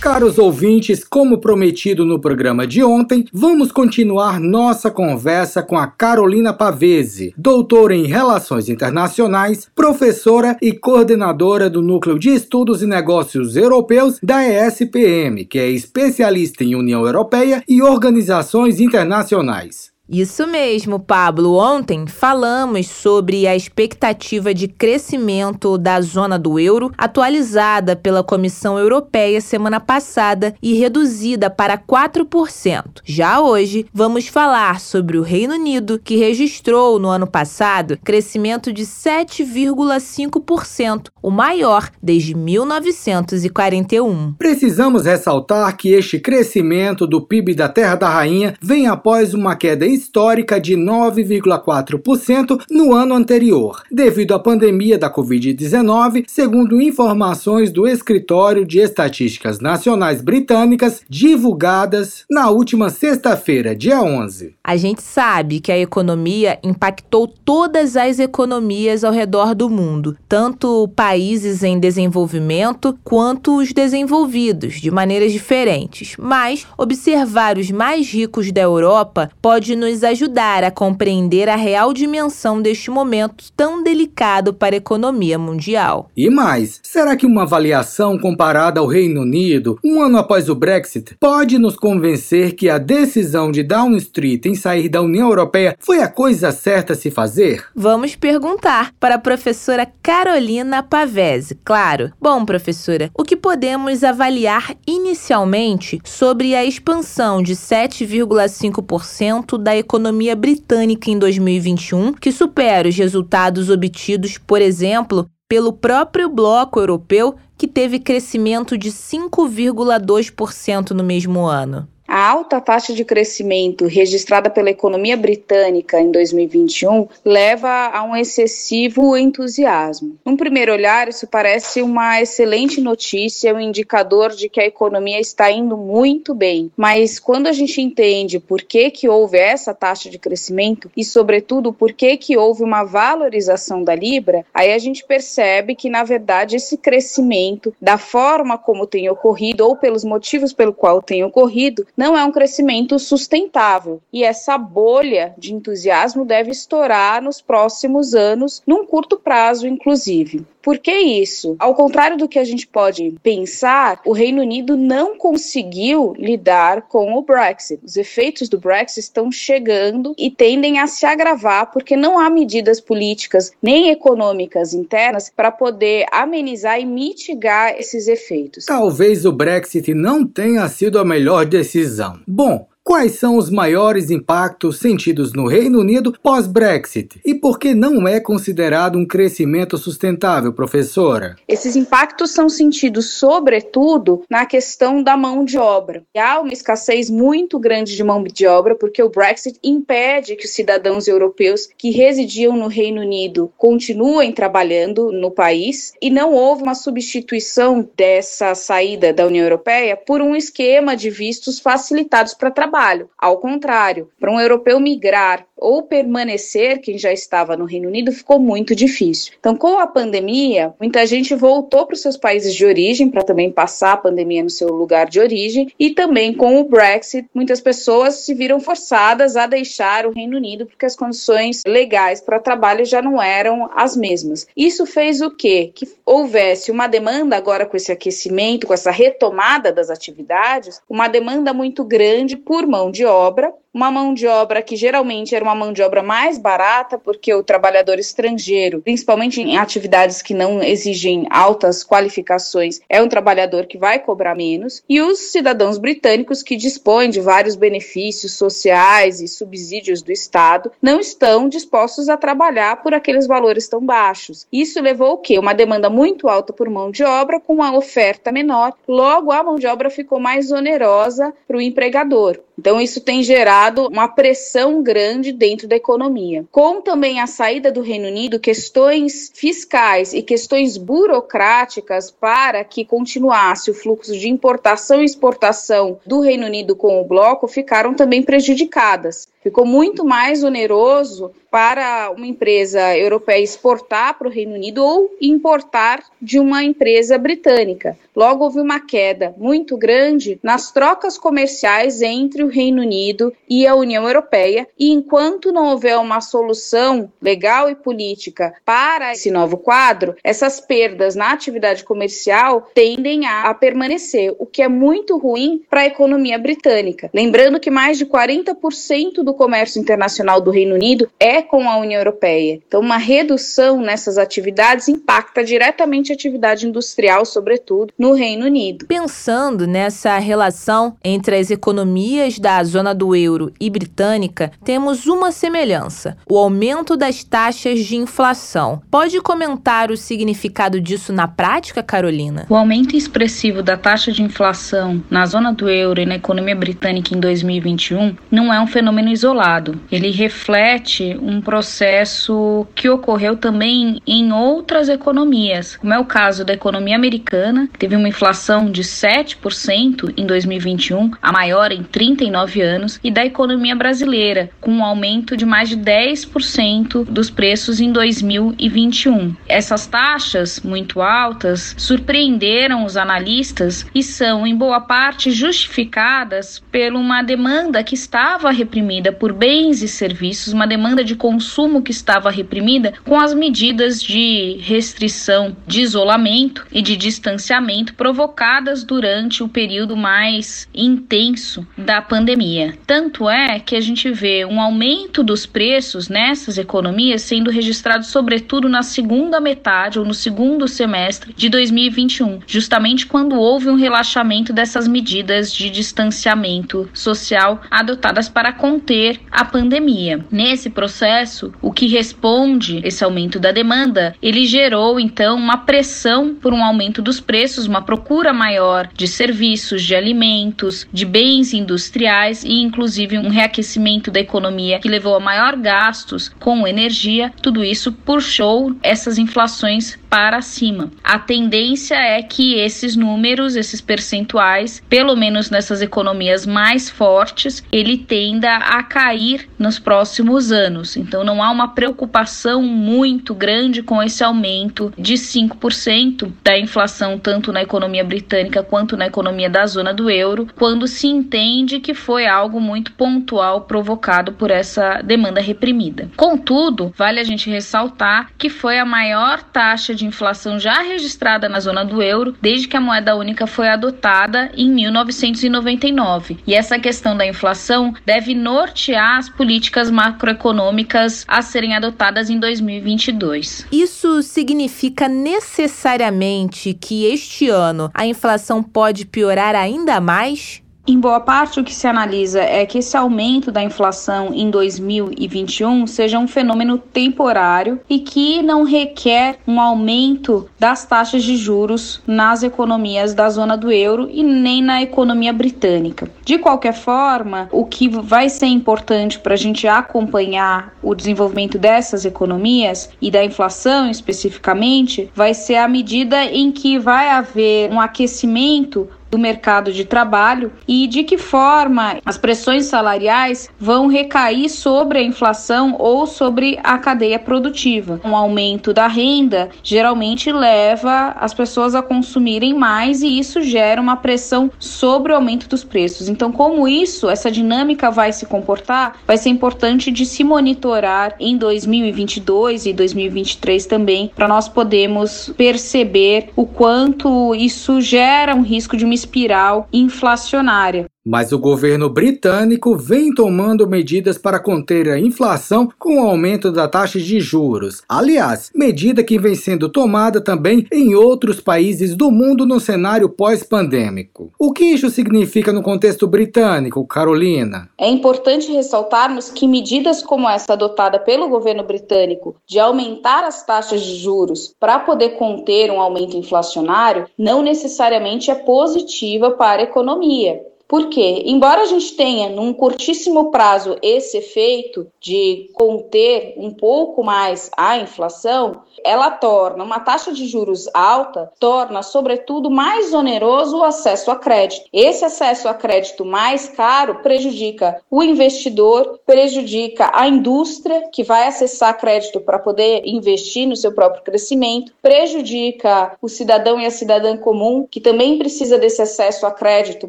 Caros ouvintes, como prometido no programa de ontem, vamos continuar nossa conversa com a Carolina Pavese, doutora em Relações Internacionais, professora e coordenadora do Núcleo de Estudos e Negócios Europeus da ESPM, que é especialista em União Europeia e organizações internacionais. Isso mesmo, Pablo. Ontem falamos sobre a expectativa de crescimento da zona do euro, atualizada pela Comissão Europeia semana passada e reduzida para 4%. Já hoje, vamos falar sobre o Reino Unido, que registrou no ano passado crescimento de 7,5%, o maior desde 1941. Precisamos ressaltar que este crescimento do PIB da Terra da Rainha vem após uma queda histórica de 9,4% no ano anterior, devido à pandemia da Covid-19, segundo informações do Escritório de Estatísticas Nacionais Britânicas divulgadas na última sexta-feira, dia 11. A gente sabe que a economia impactou todas as economias ao redor do mundo, tanto países em desenvolvimento quanto os desenvolvidos, de maneiras diferentes. Mas observar os mais ricos da Europa pode nos nos ajudar a compreender a real dimensão deste momento tão delicado para a economia mundial. E mais, será que uma avaliação comparada ao Reino Unido, um ano após o Brexit, pode nos convencer que a decisão de Down Street em sair da União Europeia foi a coisa certa a se fazer? Vamos perguntar para a professora Carolina Pavese, claro. Bom, professora, o que podemos avaliar inicialmente sobre a expansão de 7,5% da economia britânica em 2021, que supera os resultados obtidos, por exemplo, pelo próprio bloco europeu, que teve crescimento de 5,2% no mesmo ano. A alta taxa de crescimento registrada pela economia britânica em 2021 leva a um excessivo entusiasmo. Num primeiro olhar, isso parece uma excelente notícia, um indicador de que a economia está indo muito bem. Mas quando a gente entende por que, que houve essa taxa de crescimento e, sobretudo, por que, que houve uma valorização da Libra, aí a gente percebe que, na verdade, esse crescimento, da forma como tem ocorrido ou pelos motivos pelo qual tem ocorrido, não é um crescimento sustentável. E essa bolha de entusiasmo deve estourar nos próximos anos, num curto prazo, inclusive. Por que isso? Ao contrário do que a gente pode pensar, o Reino Unido não conseguiu lidar com o Brexit. Os efeitos do Brexit estão chegando e tendem a se agravar porque não há medidas políticas nem econômicas internas para poder amenizar e mitigar esses efeitos. Talvez o Brexit não tenha sido a melhor decisão. Bom, Quais são os maiores impactos sentidos no Reino Unido pós-Brexit? E por que não é considerado um crescimento sustentável, professora? Esses impactos são sentidos, sobretudo, na questão da mão de obra. Há uma escassez muito grande de mão de obra, porque o Brexit impede que os cidadãos europeus que residiam no Reino Unido continuem trabalhando no país, e não houve uma substituição dessa saída da União Europeia por um esquema de vistos facilitados para trabalho trabalho. Ao contrário, para um europeu migrar ou permanecer, quem já estava no Reino Unido, ficou muito difícil. Então, com a pandemia, muita gente voltou para os seus países de origem para também passar a pandemia no seu lugar de origem, e também com o Brexit, muitas pessoas se viram forçadas a deixar o Reino Unido porque as condições legais para trabalho já não eram as mesmas. Isso fez o quê? Que houvesse uma demanda agora com esse aquecimento, com essa retomada das atividades, uma demanda muito grande por mão de obra uma mão de obra que geralmente era uma mão de obra mais barata, porque o trabalhador estrangeiro, principalmente em atividades que não exigem altas qualificações, é um trabalhador que vai cobrar menos, e os cidadãos britânicos que dispõem de vários benefícios sociais e subsídios do Estado não estão dispostos a trabalhar por aqueles valores tão baixos. Isso levou o quê? Uma demanda muito alta por mão de obra com uma oferta menor, logo a mão de obra ficou mais onerosa para o empregador. Então, isso tem gerado uma pressão grande dentro da economia. Com também a saída do Reino Unido, questões fiscais e questões burocráticas para que continuasse o fluxo de importação e exportação do Reino Unido com o bloco ficaram também prejudicadas. Ficou muito mais oneroso para uma empresa europeia exportar para o Reino Unido ou importar de uma empresa britânica. Logo, houve uma queda muito grande nas trocas comerciais entre o Reino Unido e a União Europeia, e enquanto não houver uma solução legal e política para esse novo quadro, essas perdas na atividade comercial tendem a, permanecer, o que é muito ruim para a economia britânica. Lembrando que mais de 40% do comércio internacional do Reino Unido é com a União Europeia. Então, uma redução nessas atividades impacta diretamente a atividade industrial, sobretudo no Reino Unido. Pensando nessa relação entre as economias da zona do euro e britânica, temos uma semelhança: o aumento das taxas de inflação. Pode comentar o significado disso na prática, Carolina? O aumento expressivo da taxa de inflação na zona do euro e na economia britânica em 2021 não é um fenômeno isolado. Ele reflete um processo que ocorreu também em outras economias, como é o caso da economia americana, que teve uma inflação de 7% em 2021, a maior em 39 anos, e da economia brasileira, com um aumento de mais de 10% dos preços em 2021. Essas taxas muito altas surpreenderam os analistas e são, em boa parte, justificadas por uma demanda que estava reprimida por bens e serviços, uma demanda de consumo que estava reprimida com as medidas de restrição, de isolamento e de distanciamento provocadas durante o período mais intenso da pandemia. Tanto é que a gente vê um aumento dos preços nessas economias sendo registrado sobretudo na segunda metade ou no segundo semestre de 2021, justamente quando houve um relaxamento dessas medidas de distanciamento social adotadas para conter a pandemia. Nesse processo, o que responde esse aumento da demanda, ele gerou então uma pressão por um aumento dos preços, uma procura maior de serviços, de alimentos, de bens industriais e inclusive um reaquecimento da economia que levou a maior gastos com energia. Tudo isso puxou essas inflações para cima. A tendência é que esses números, esses percentuais, pelo menos nessas economias mais fortes, ele tenda a cair nos próximos anos. Então não há uma preocupação muito grande com esse aumento de 5% da inflação tanto na economia britânica quanto na economia da zona do euro, quando se entende que foi algo muito pontual provocado por essa demanda reprimida. Contudo, vale a gente ressaltar que foi a maior taxa de inflação já registrada na zona do euro desde que a moeda única foi adotada em 1999. E essa questão da inflação deve nortear as políticas macroeconômicas a serem adotadas em 2022. Isso significa necessariamente que este ano a inflação pode piorar ainda mais? Em boa parte, o que se analisa é que esse aumento da inflação em 2021 seja um fenômeno temporário e que não requer um aumento das taxas de juros nas economias da zona do euro e nem na economia britânica. De qualquer forma, o que vai ser importante para a gente acompanhar o desenvolvimento dessas economias e da inflação especificamente vai ser a medida em que vai haver um aquecimento do mercado de trabalho e de que forma as pressões salariais vão recair sobre a inflação ou sobre a cadeia produtiva. Um aumento da renda geralmente leva as pessoas a consumirem mais e isso gera uma pressão sobre o aumento dos preços. Então, como isso, essa dinâmica vai se comportar, vai ser importante de se monitorar em 2022 e 2023 também, para nós podermos perceber o quanto isso gera um risco de uma espiral inflacionária. Mas o governo britânico vem tomando medidas para conter a inflação com o aumento da taxa de juros. Aliás, medida que vem sendo tomada também em outros países do mundo no cenário pós-pandêmico. O que isso significa no contexto britânico, Carolina? É importante ressaltarmos que medidas como essa adotada pelo governo britânico de aumentar as taxas de juros para poder conter um aumento inflacionário não necessariamente é positiva para a economia. Porque, embora a gente tenha num curtíssimo prazo esse efeito de conter um pouco mais a inflação, ela torna uma taxa de juros alta, torna, sobretudo, mais oneroso o acesso a crédito. Esse acesso a crédito mais caro prejudica o investidor, prejudica a indústria que vai acessar crédito para poder investir no seu próprio crescimento, prejudica o cidadão e a cidadã comum, que também precisa desse acesso a crédito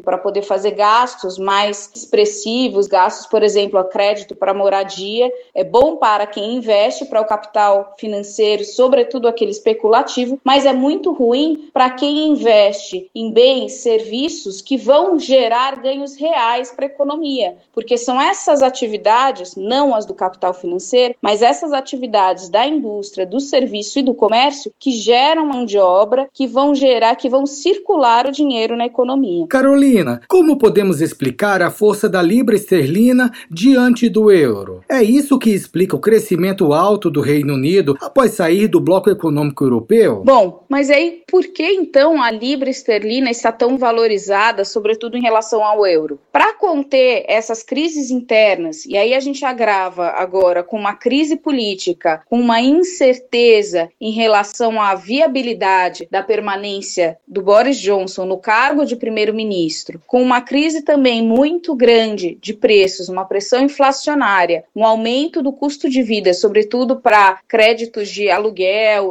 para poder fazer gastos mais expressivos, gastos, por exemplo, a crédito para moradia. É bom para quem investe para o capital financeiro, sobretudo aquele especulativo, mas é muito ruim para quem investe em bens, serviços que vão gerar ganhos reais para a economia, porque são essas atividades, não as do capital financeiro, mas essas atividades da indústria, do serviço e do comércio que geram mão de obra, que vão gerar, que vão circular o dinheiro na economia. Carolina, como podemos explicar a força da libra esterlina diante do euro? É isso que explica o crescimento alto do Reino Unido após sair do bloco econômico europeu? Bom, mas aí por que então a libra esterlina está tão valorizada, sobretudo em relação ao euro? Para conter essas crises internas, e aí a gente agrava agora com uma crise política, com uma incerteza em relação à viabilidade da permanência do Boris Johnson no cargo de primeiro-ministro, com uma crise também muito grande de preços, uma pressão inflacionária, um aumento do custo de vida, sobretudo para créditos de aluguel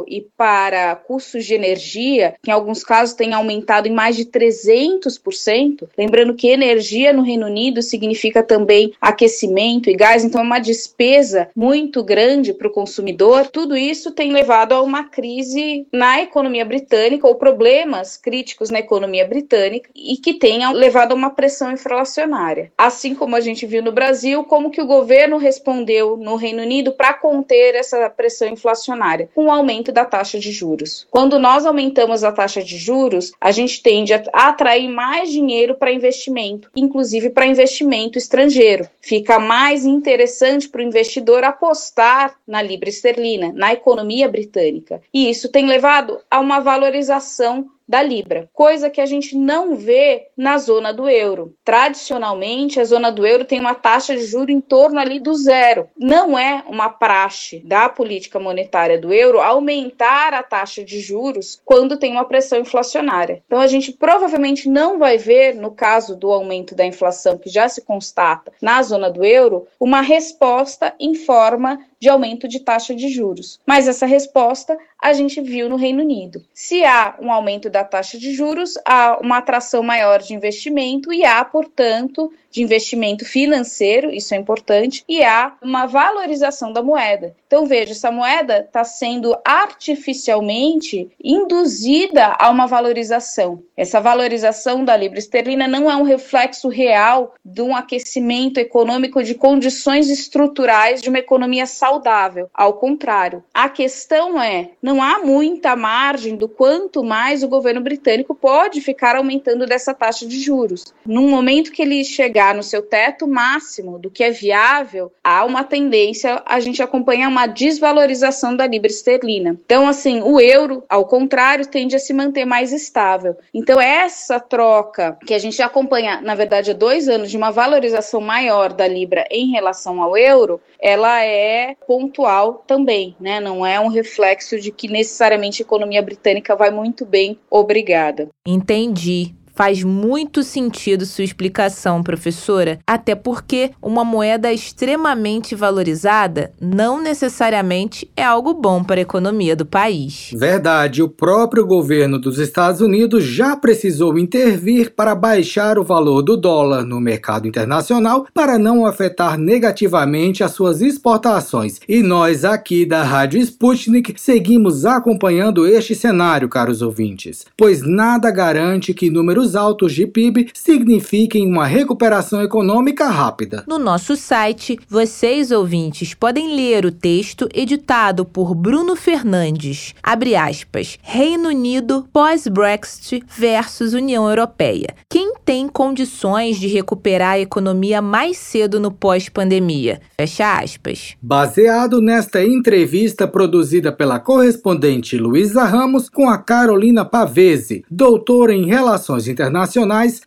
e para custos de energia, que em alguns casos tem aumentado em mais de 300%. Lembrando que energia no Reino Unido significa também aquecimento e gás, então é uma despesa muito grande para o consumidor. Tudo isso tem levado a uma crise na economia britânica ou problemas críticos na economia britânica e que tem levado a uma pressão inflacionária. Assim como a gente viu no Brasil, como que o governo respondeu no Reino Unido para conter essa pressão inflacionária? Com o aumento da taxa de juros. Quando nós aumentamos a taxa de juros, a gente tende a atrair mais dinheiro para investimento, inclusive para investimento estrangeiro. Fica mais interessante para o investidor apostar na libra esterlina, na economia britânica. E isso tem levado a uma valorização da Libra, coisa que a gente não vê na zona do euro. Tradicionalmente, a zona do euro tem uma taxa de juro em torno ali do zero. Não é uma praxe da política monetária do euro aumentar a taxa de juros quando tem uma pressão inflacionária. Então, a gente provavelmente não vai ver, no caso do aumento da inflação que já se constata na zona do euro, uma resposta em forma de aumento de taxa de juros. Mas essa resposta a gente viu no Reino Unido. Se há um aumento da taxa de juros, há uma atração maior de investimento e há, portanto, de investimento financeiro, isso é importante, e há uma valorização da moeda. Então, veja, essa moeda está sendo artificialmente induzida a uma valorização. Essa valorização da libra esterlina não é um reflexo real de um aquecimento econômico de condições estruturais de uma economia saudável. Ao contrário, a questão é: não há muita margem do quanto mais o governo britânico pode ficar aumentando dessa taxa de juros. Num momento que ele chegar chegar no seu teto máximo do que é viável, há uma tendência a gente acompanhar uma desvalorização da libra esterlina. Então, assim, o euro, ao contrário, tende a se manter mais estável. Então, essa troca que a gente acompanha, na verdade, há dois anos de uma valorização maior da libra em relação ao euro, ela é pontual também, né? Não é um reflexo de que necessariamente a economia britânica vai muito bem, obrigada. Entendi. Faz muito sentido sua explicação, professora, até porque uma moeda extremamente valorizada não necessariamente é algo bom para a economia do país. Verdade, o próprio governo dos Estados Unidos já precisou intervir para baixar o valor do dólar no mercado internacional para não afetar negativamente as suas exportações. E nós aqui da Rádio Sputnik seguimos acompanhando este cenário, caros ouvintes, pois nada garante que números números altos de PIB signifiquem uma recuperação econômica rápida. No nosso site, vocês ouvintes podem ler o texto editado por Bruno Fernandes. Abre aspas. Reino Unido pós-Brexit versus União Europeia. Quem tem condições de recuperar a economia mais cedo no pós-pandemia? Fecha aspas. Baseado nesta entrevista produzida pela correspondente Luísa Ramos com a Carolina Pavese, doutora em Relações internacionais,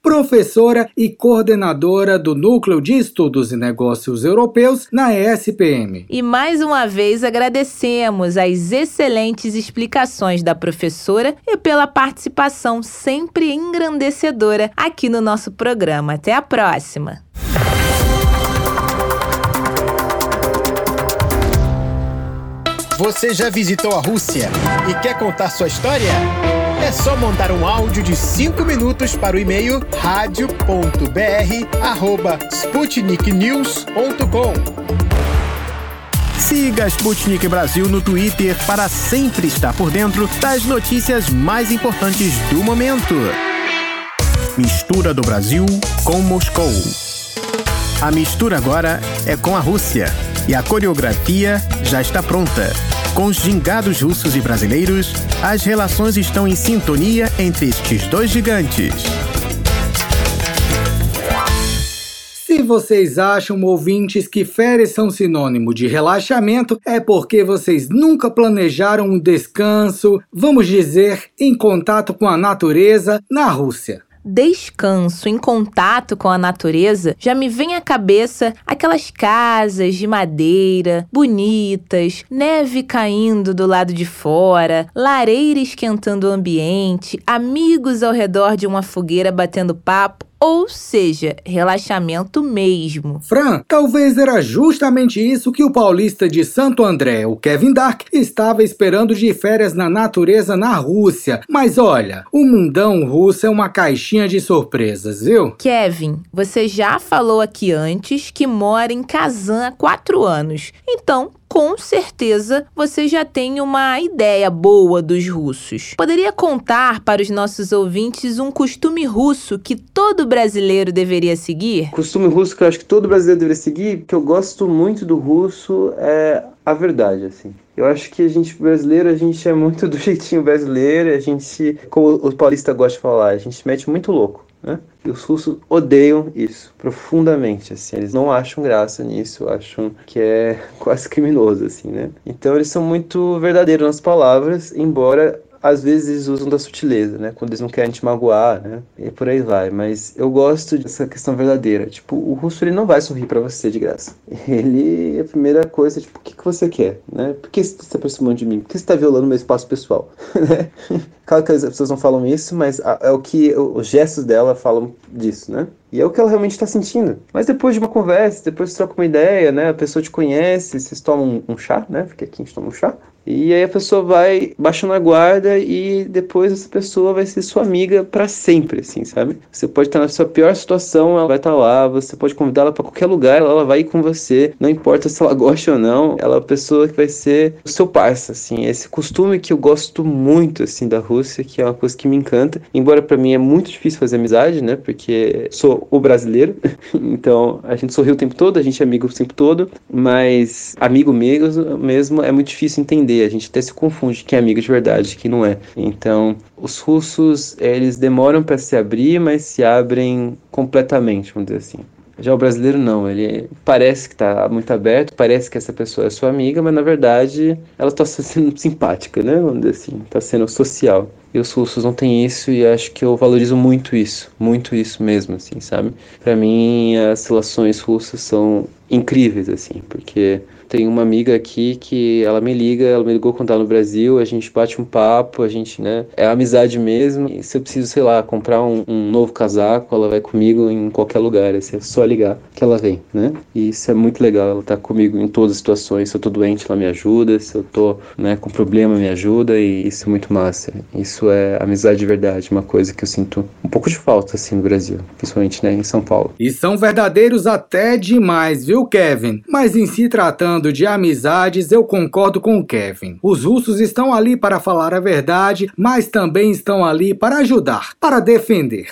professora e coordenadora do Núcleo de Estudos e Negócios Europeus na ESPM. E mais uma vez agradecemos as excelentes explicações da professora e pela participação sempre engrandecedora aqui no nosso programa. Até a próxima! Você já visitou a Rússia e quer contar sua história? É só mandar um áudio de 5 minutos para o e-mail radio.br@sputniknews.com. Siga Sputnik Brasil no Twitter para sempre estar por dentro das notícias mais importantes do momento. Mistura do Brasil com Moscou. A mistura agora é com a Rússia e a coreografia já está pronta. Com os gingados russos e brasileiros, as relações estão em sintonia entre estes dois gigantes. Se vocês acham, ouvintes, que férias são sinônimo de relaxamento, é porque vocês nunca planejaram um descanso, vamos dizer, em contato com a natureza na Rússia descanso, em contato com a natureza, já me vem à cabeça aquelas casas de madeira, bonitas, neve caindo do lado de fora, lareira esquentando o ambiente, amigos ao redor de uma fogueira batendo papo ou seja, relaxamento mesmo. Fran, talvez era justamente isso que o paulista de Santo André, o Kevin Dark, estava esperando de férias na natureza na Rússia. Mas olha, o mundão russo é uma caixinha de surpresas, viu? Kevin, você já falou aqui antes que mora em Kazan há quatro anos. Então, com certeza você já tem uma ideia boa dos russos. Poderia contar para os nossos ouvintes um costume russo que todo brasileiro deveria seguir? Costume russo que eu acho que todo brasileiro deveria seguir, que eu gosto muito do russo, é a verdade, assim. Eu acho que a gente brasileiro, a gente é muito do jeitinho brasileiro, a gente, como o paulista gosta de falar, a gente mete muito louco, né? E os russos odeiam isso profundamente, assim. Eles não acham graça nisso, acham que é quase criminoso, assim, né? Então eles são muito verdadeiros nas palavras, embora às vezes usam da sutileza, né? Quando eles não querem te magoar, né? E por aí vai. Mas eu gosto dessa questão verdadeira. Tipo, o russo ele não vai sorrir para você de graça. Ele, a primeira coisa, tipo, o que, que você quer, né? Por que você está se aproximando de mim? Por que você está violando meu espaço pessoal? né? Claro que as pessoas não falam isso, mas é o que os gestos dela falam disso, né? E é o que ela realmente está sentindo. Mas depois de uma conversa, depois você troca uma ideia, né? A pessoa te conhece, vocês tomam um chá, né? Porque aqui a gente toma um chá. E aí a pessoa vai baixando a guarda e depois essa pessoa vai ser sua amiga para sempre, assim, sabe? Você pode estar na sua pior situação, ela vai estar lá, você pode convidá-la para qualquer lugar, ela vai ir com você, não importa se ela gosta ou não, ela é a pessoa que vai ser o seu parça, assim. Esse costume que eu gosto muito, assim, da Rússia, que é uma coisa que me encanta, embora para mim é muito difícil fazer amizade, né? Porque sou o brasileiro, então a gente sorriu o tempo todo, a gente é amigo o tempo todo, mas amigo mesmo, mesmo é muito difícil entender a gente até se confunde quem é amigo de verdade e quem não é. Então, os russos, eles demoram para se abrir, mas se abrem completamente, vamos dizer assim. Já o brasileiro não, ele parece que está muito aberto, parece que essa pessoa é sua amiga, mas na verdade ela está sendo simpática, né? Vamos dizer assim, está sendo social. E os russos não têm isso e acho que eu valorizo muito isso, muito isso mesmo, assim, sabe? Para mim as relações russas são incríveis, assim, porque tem uma amiga aqui que ela me liga, ela me ligou quando tá no Brasil, a gente bate um papo, a gente, né, é amizade mesmo. E se eu preciso, sei lá, comprar um, um novo casaco, ela vai comigo em qualquer lugar, assim, é só ligar que ela vem, né? E isso é muito legal, ela tá comigo em todas as situações. Se eu tô doente, ela me ajuda, se eu tô, né, com problema, me ajuda e isso é muito massa. Isso é amizade de verdade, uma coisa que eu sinto um pouco de falta, assim, no Brasil, principalmente, né, em São Paulo. E são verdadeiros até demais, viu, Kevin? Mas em se tratando falando de amizades, eu concordo com o Kevin. Os russos estão ali para falar a verdade, mas também estão ali para ajudar, para defender.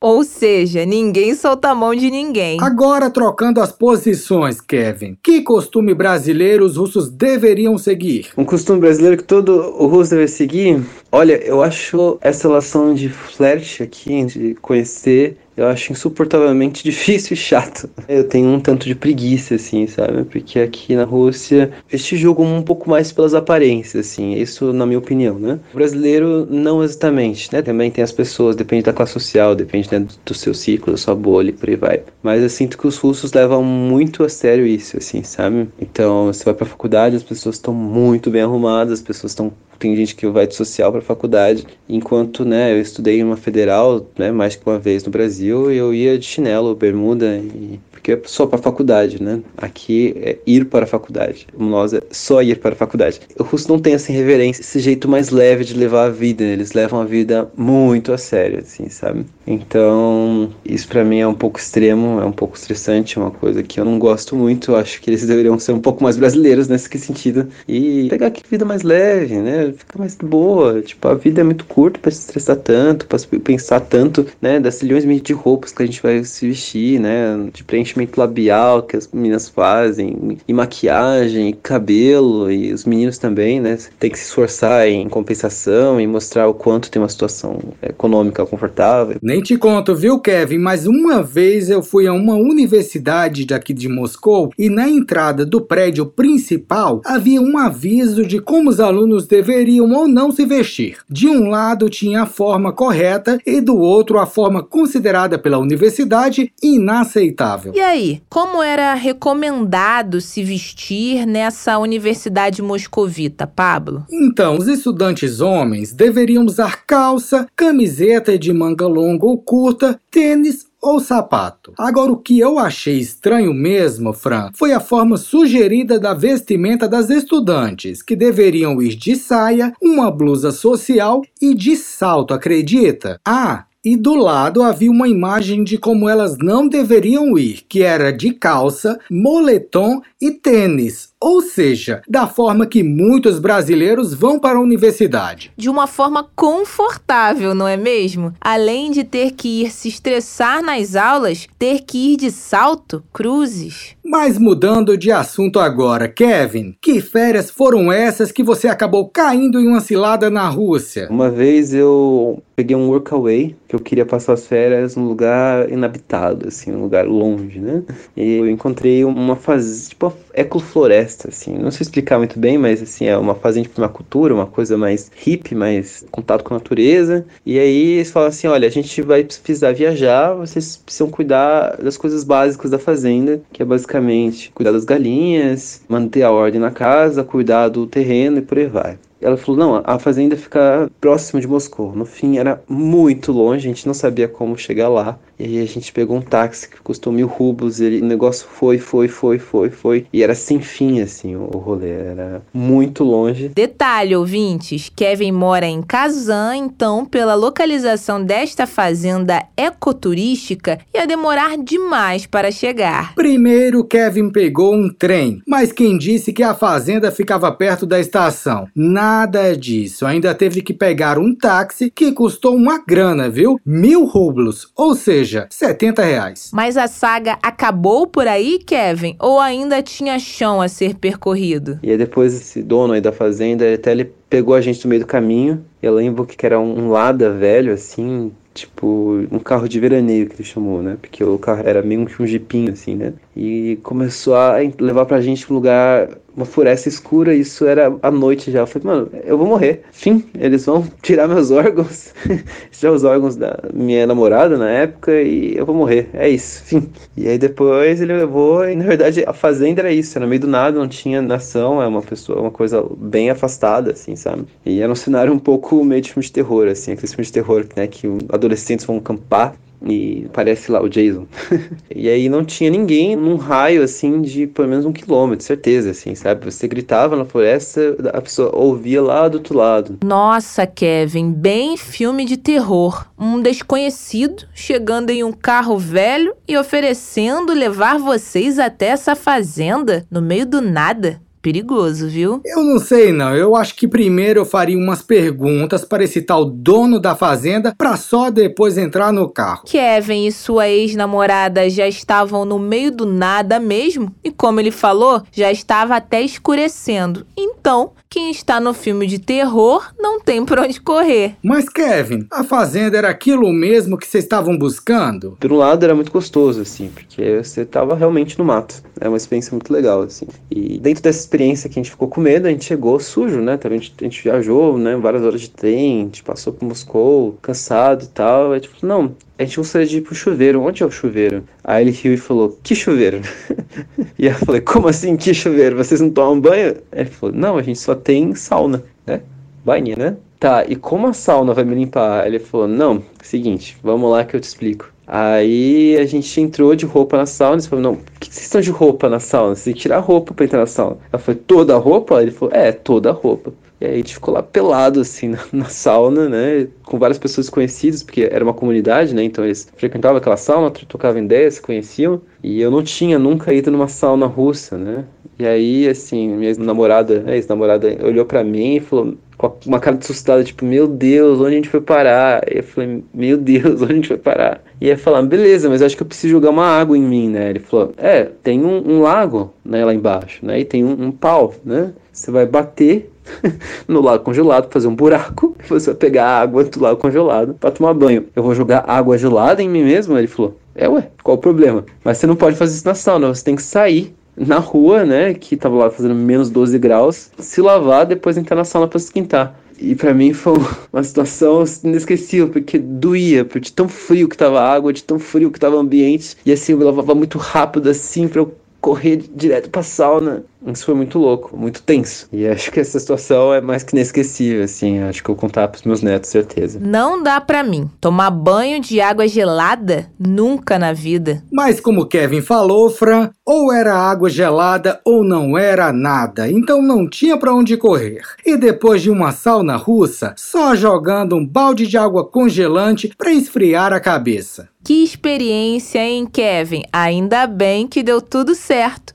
Ou seja, ninguém solta a mão de ninguém. Agora trocando as posições, Kevin. Que costume brasileiro os russos deveriam seguir? Um costume brasileiro que todo o russo deve seguir? Olha, eu acho essa relação de flerte aqui, de conhecer eu acho insuportavelmente difícil e chato. Eu tenho um tanto de preguiça, assim, sabe? Porque aqui na Rússia eles te julgam um pouco mais pelas aparências, assim. Isso na minha opinião, né? O brasileiro, não exatamente, né? Também tem as pessoas, depende da classe social, depende né, do seu ciclo, da sua bolha e por aí vai. Mas eu sinto que os russos levam muito a sério isso, assim, sabe? Então, você vai pra faculdade, as pessoas estão muito bem arrumadas, as pessoas estão tem gente que vai de social para faculdade, enquanto, né, eu estudei em uma federal, né, mais que uma vez no Brasil, e eu ia de chinelo, bermuda e porque é só para faculdade, né? Aqui é ir para a faculdade. Nós é só ir para a faculdade. O russo não tem essa reverência, esse jeito mais leve de levar a vida. Né? Eles levam a vida muito a sério, assim, sabe? Então, isso para mim é um pouco extremo, é um pouco estressante, é uma coisa que eu não gosto muito. Acho que eles deveriam ser um pouco mais brasileiros nesse sentido e pegar que vida mais leve, né? Ficar mais boa. Tipo, a vida é muito curta para se estressar tanto, para pensar tanto, né? Das milhões de roupas que a gente vai se vestir, né? De preenchimento labial que as meninas fazem, e maquiagem, e cabelo, e os meninos também, né? Tem que se esforçar em compensação e mostrar o quanto tem uma situação econômica confortável. Nem te conto, viu, Kevin? Mas uma vez eu fui a uma universidade daqui de Moscou e na entrada do prédio principal havia um aviso de como os alunos deveriam ou não se vestir. De um lado tinha a forma correta e do outro a forma considerada pela universidade inaceitável. E aí, como era recomendado se vestir nessa universidade moscovita, Pablo? Então, os estudantes homens deveriam usar calça, camiseta de manga longa ou curta, tênis ou sapato. Agora, o que eu achei estranho mesmo, Fran, foi a forma sugerida da vestimenta das estudantes, que deveriam ir de saia, uma blusa social e de salto, acredita? Ah, e do lado havia uma imagem de como elas não deveriam ir, que era de calça, moletom e tênis, ou seja, da forma que muitos brasileiros vão para a universidade. De uma forma confortável, não é mesmo? Além de ter que ir se estressar nas aulas, ter que ir de salto, cruzes. Mas mudando de assunto agora, Kevin, que férias foram essas que você acabou caindo em uma cilada na Rússia? Uma vez eu peguei um workaway, que eu queria passar as férias num lugar inabitado, assim, um lugar longe, né? E eu encontrei uma fazenda, tipo, ecofloresta, assim, não sei explicar muito bem, mas assim, é uma fazenda de uma cultura, uma coisa mais hippie, mais contato com a natureza. E aí eles falam assim: olha, a gente vai precisar viajar, vocês precisam cuidar das coisas básicas da fazenda, que é basicamente cuidar das galinhas, manter a ordem na casa, cuidar do terreno e por aí vai. Ela falou: não, a fazenda fica próximo de Moscou. No fim, era muito longe, a gente não sabia como chegar lá. E aí a gente pegou um táxi que custou mil rublos. E o negócio foi, foi, foi, foi, foi. E era sem fim, assim, o, rolê. Era muito longe. Detalhe, ouvintes: Kevin mora em Kazan, então, pela localização desta fazenda ecoturística, ia demorar demais para chegar. Primeiro, Kevin pegou um trem, mas quem disse que a fazenda ficava perto da estação? Nada disso. Ainda teve que pegar um táxi que custou uma grana, viu? Mil rublos, ou seja, 70 reais. Mas a saga acabou por aí, Kevin? Ou ainda tinha chão a ser percorrido? E aí depois esse dono aí da fazenda, até ele pegou a gente no meio do caminho. Eu lembro que era um Lada velho, assim, tipo, um carro de veraneio que ele chamou, né? Porque o carro era meio que um jipinho, assim, né? E começou a levar pra gente pra um lugar, uma floresta escura, isso era à noite já. Eu falei, mano, eu vou morrer. Fim, eles vão tirar meus órgãos, tirar os órgãos da minha namorada na época e eu vou morrer. É isso, fim. E aí depois ele levou, e na verdade a fazenda era isso, era no meio do nada, não tinha nação, é uma pessoa, uma coisa bem afastada, assim, sabe? E era um cenário um pouco meio de filme de terror, assim, aquele filme de terror, né, que adolescentes vão acampar e parece lá o Jason. e aí não tinha ninguém num raio assim de pelo menos um quilômetro, certeza, assim, sabe? Você gritava na floresta, a pessoa ouvia lá do outro lado. Nossa, Kevin, bem filme de terror. Um desconhecido chegando em um carro velho e oferecendo levar vocês até essa fazenda no meio do nada perigoso, viu? Eu não sei não. Eu acho que primeiro eu faria umas perguntas para esse tal dono da fazenda para só depois entrar no carro. Kevin e sua ex-namorada já estavam no meio do nada mesmo e como ele falou, já estava até escurecendo. Então, quem está no filme de terror não tem por onde correr. Mas Kevin, a fazenda era aquilo mesmo que vocês estavam buscando? Por um lado era muito gostoso assim, porque você estava realmente no mato. É uma experiência muito legal assim. E dentro dessa experiência que a gente ficou com medo, a gente chegou sujo, né? A gente, a gente viajou, né? Várias horas de trem, a gente passou por Moscou, cansado e tal. A gente falou, não, a gente gostaria de ir pro chuveiro. Onde é o chuveiro? Aí ele riu e falou, que chuveiro? e eu falei, como assim, que chuveiro? Vocês não tomam banho? Ele falou, não, a gente só tem sauna, né? Banho, né? Tá, e como a sauna vai me limpar? Ele falou, não, seguinte, vamos lá que eu te explico. Aí a gente entrou de roupa na sauna. Ele falou, não, por que vocês estão de roupa na sauna? Você tem que tirar a roupa pra entrar na sauna. Ela falou, toda a roupa? Ele falou, é, toda a roupa. E aí a gente ficou lá pelado, assim, na, na, sauna, né? Com várias pessoas conhecidas, porque era uma comunidade, né? Então eles frequentavam aquela sauna, trocavam ideias, se conheciam. E eu não tinha nunca ido numa sauna russa, né? E aí, assim, minha namorada, ex-namorada, olhou para mim e falou, com uma cara de assustada, tipo, meu Deus, onde a gente foi parar? E eu falei, meu Deus, onde a gente foi parar? E aí falar, beleza, mas acho que eu preciso jogar uma água em mim, né? Ele falou, é, tem um, um lago, né, lá embaixo, né? E tem um, um pau, né? Você vai bater no lago congelado, fazer um buraco, você vai pegar a água do lago congelado para tomar banho. Eu vou jogar água gelada em mim mesmo? Ele falou, é ué, qual o problema? Mas você não pode fazer isso na sauna, você tem que sair na rua, né, que tava lá fazendo menos 12 graus, se lavar, depois entrar na sauna para esquentar. E para mim foi uma situação inesquecível, porque doía, de tão frio que tava a água, de tão frio que tava o ambiente. E assim, eu lavava muito rápido assim para eu correr direto pra sauna. Isso foi muito louco, muito tenso. E acho que essa situação é mais que inesquecível, assim. Acho que eu vou contar pros meus netos, certeza. Não dá para mim. Tomar banho de água gelada? Nunca na vida. Mas como Kevin falou, Fran, ou era água gelada ou não era nada. Então não tinha para onde correr. E depois de uma sauna russa, só jogando um balde de água congelante para esfriar a cabeça. Que experiência, hein, Kevin? Ainda bem que deu tudo certo.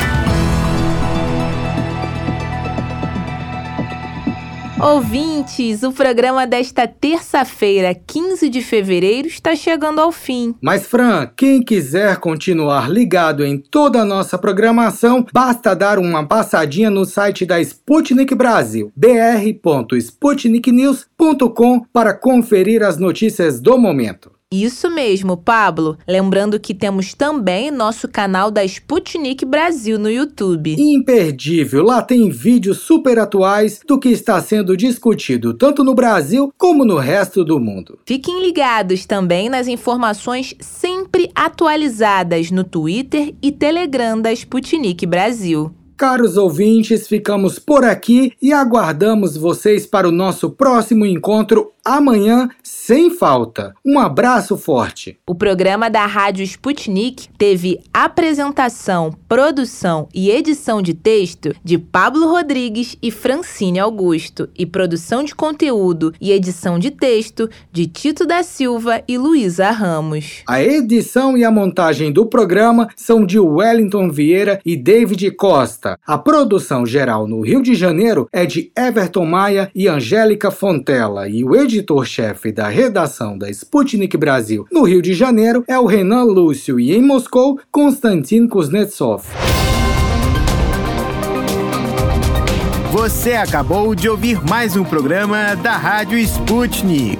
Ouvintes, o programa desta terça-feira, 15 de fevereiro, está chegando ao fim. Mas, Fran, quem quiser continuar ligado em toda a nossa programação, basta dar uma passadinha no site da Sputnik Brasil, br.sputniknews.com, para conferir as notícias do momento. Isso mesmo, Pablo. Lembrando que temos também nosso canal da Sputnik Brasil no YouTube. Imperdível, lá tem vídeos super atuais do que está sendo discutido tanto no Brasil como no resto do mundo. Fiquem ligados também nas informações sempre atualizadas no Twitter e Telegram da Sputnik Brasil. Caros ouvintes, ficamos por aqui e aguardamos vocês para o nosso próximo encontro amanhã, sem falta. Um abraço forte. O programa da Rádio Sputnik teve apresentação, produção e edição de texto de Pablo Rodrigues e Francine Augusto, e produção de conteúdo e edição de texto de Tito da Silva e Luísa Ramos. A edição e a montagem do programa são de Wellington Vieira e David Costa. A produção geral no Rio de Janeiro é de Everton Maia e Angélica Fontela, e o editor-chefe da redação da Sputnik Brasil no Rio de Janeiro é o Renan Lúcio e em Moscou, Konstantin Kuznetsov. Você acabou de ouvir mais um programa da Rádio Sputnik.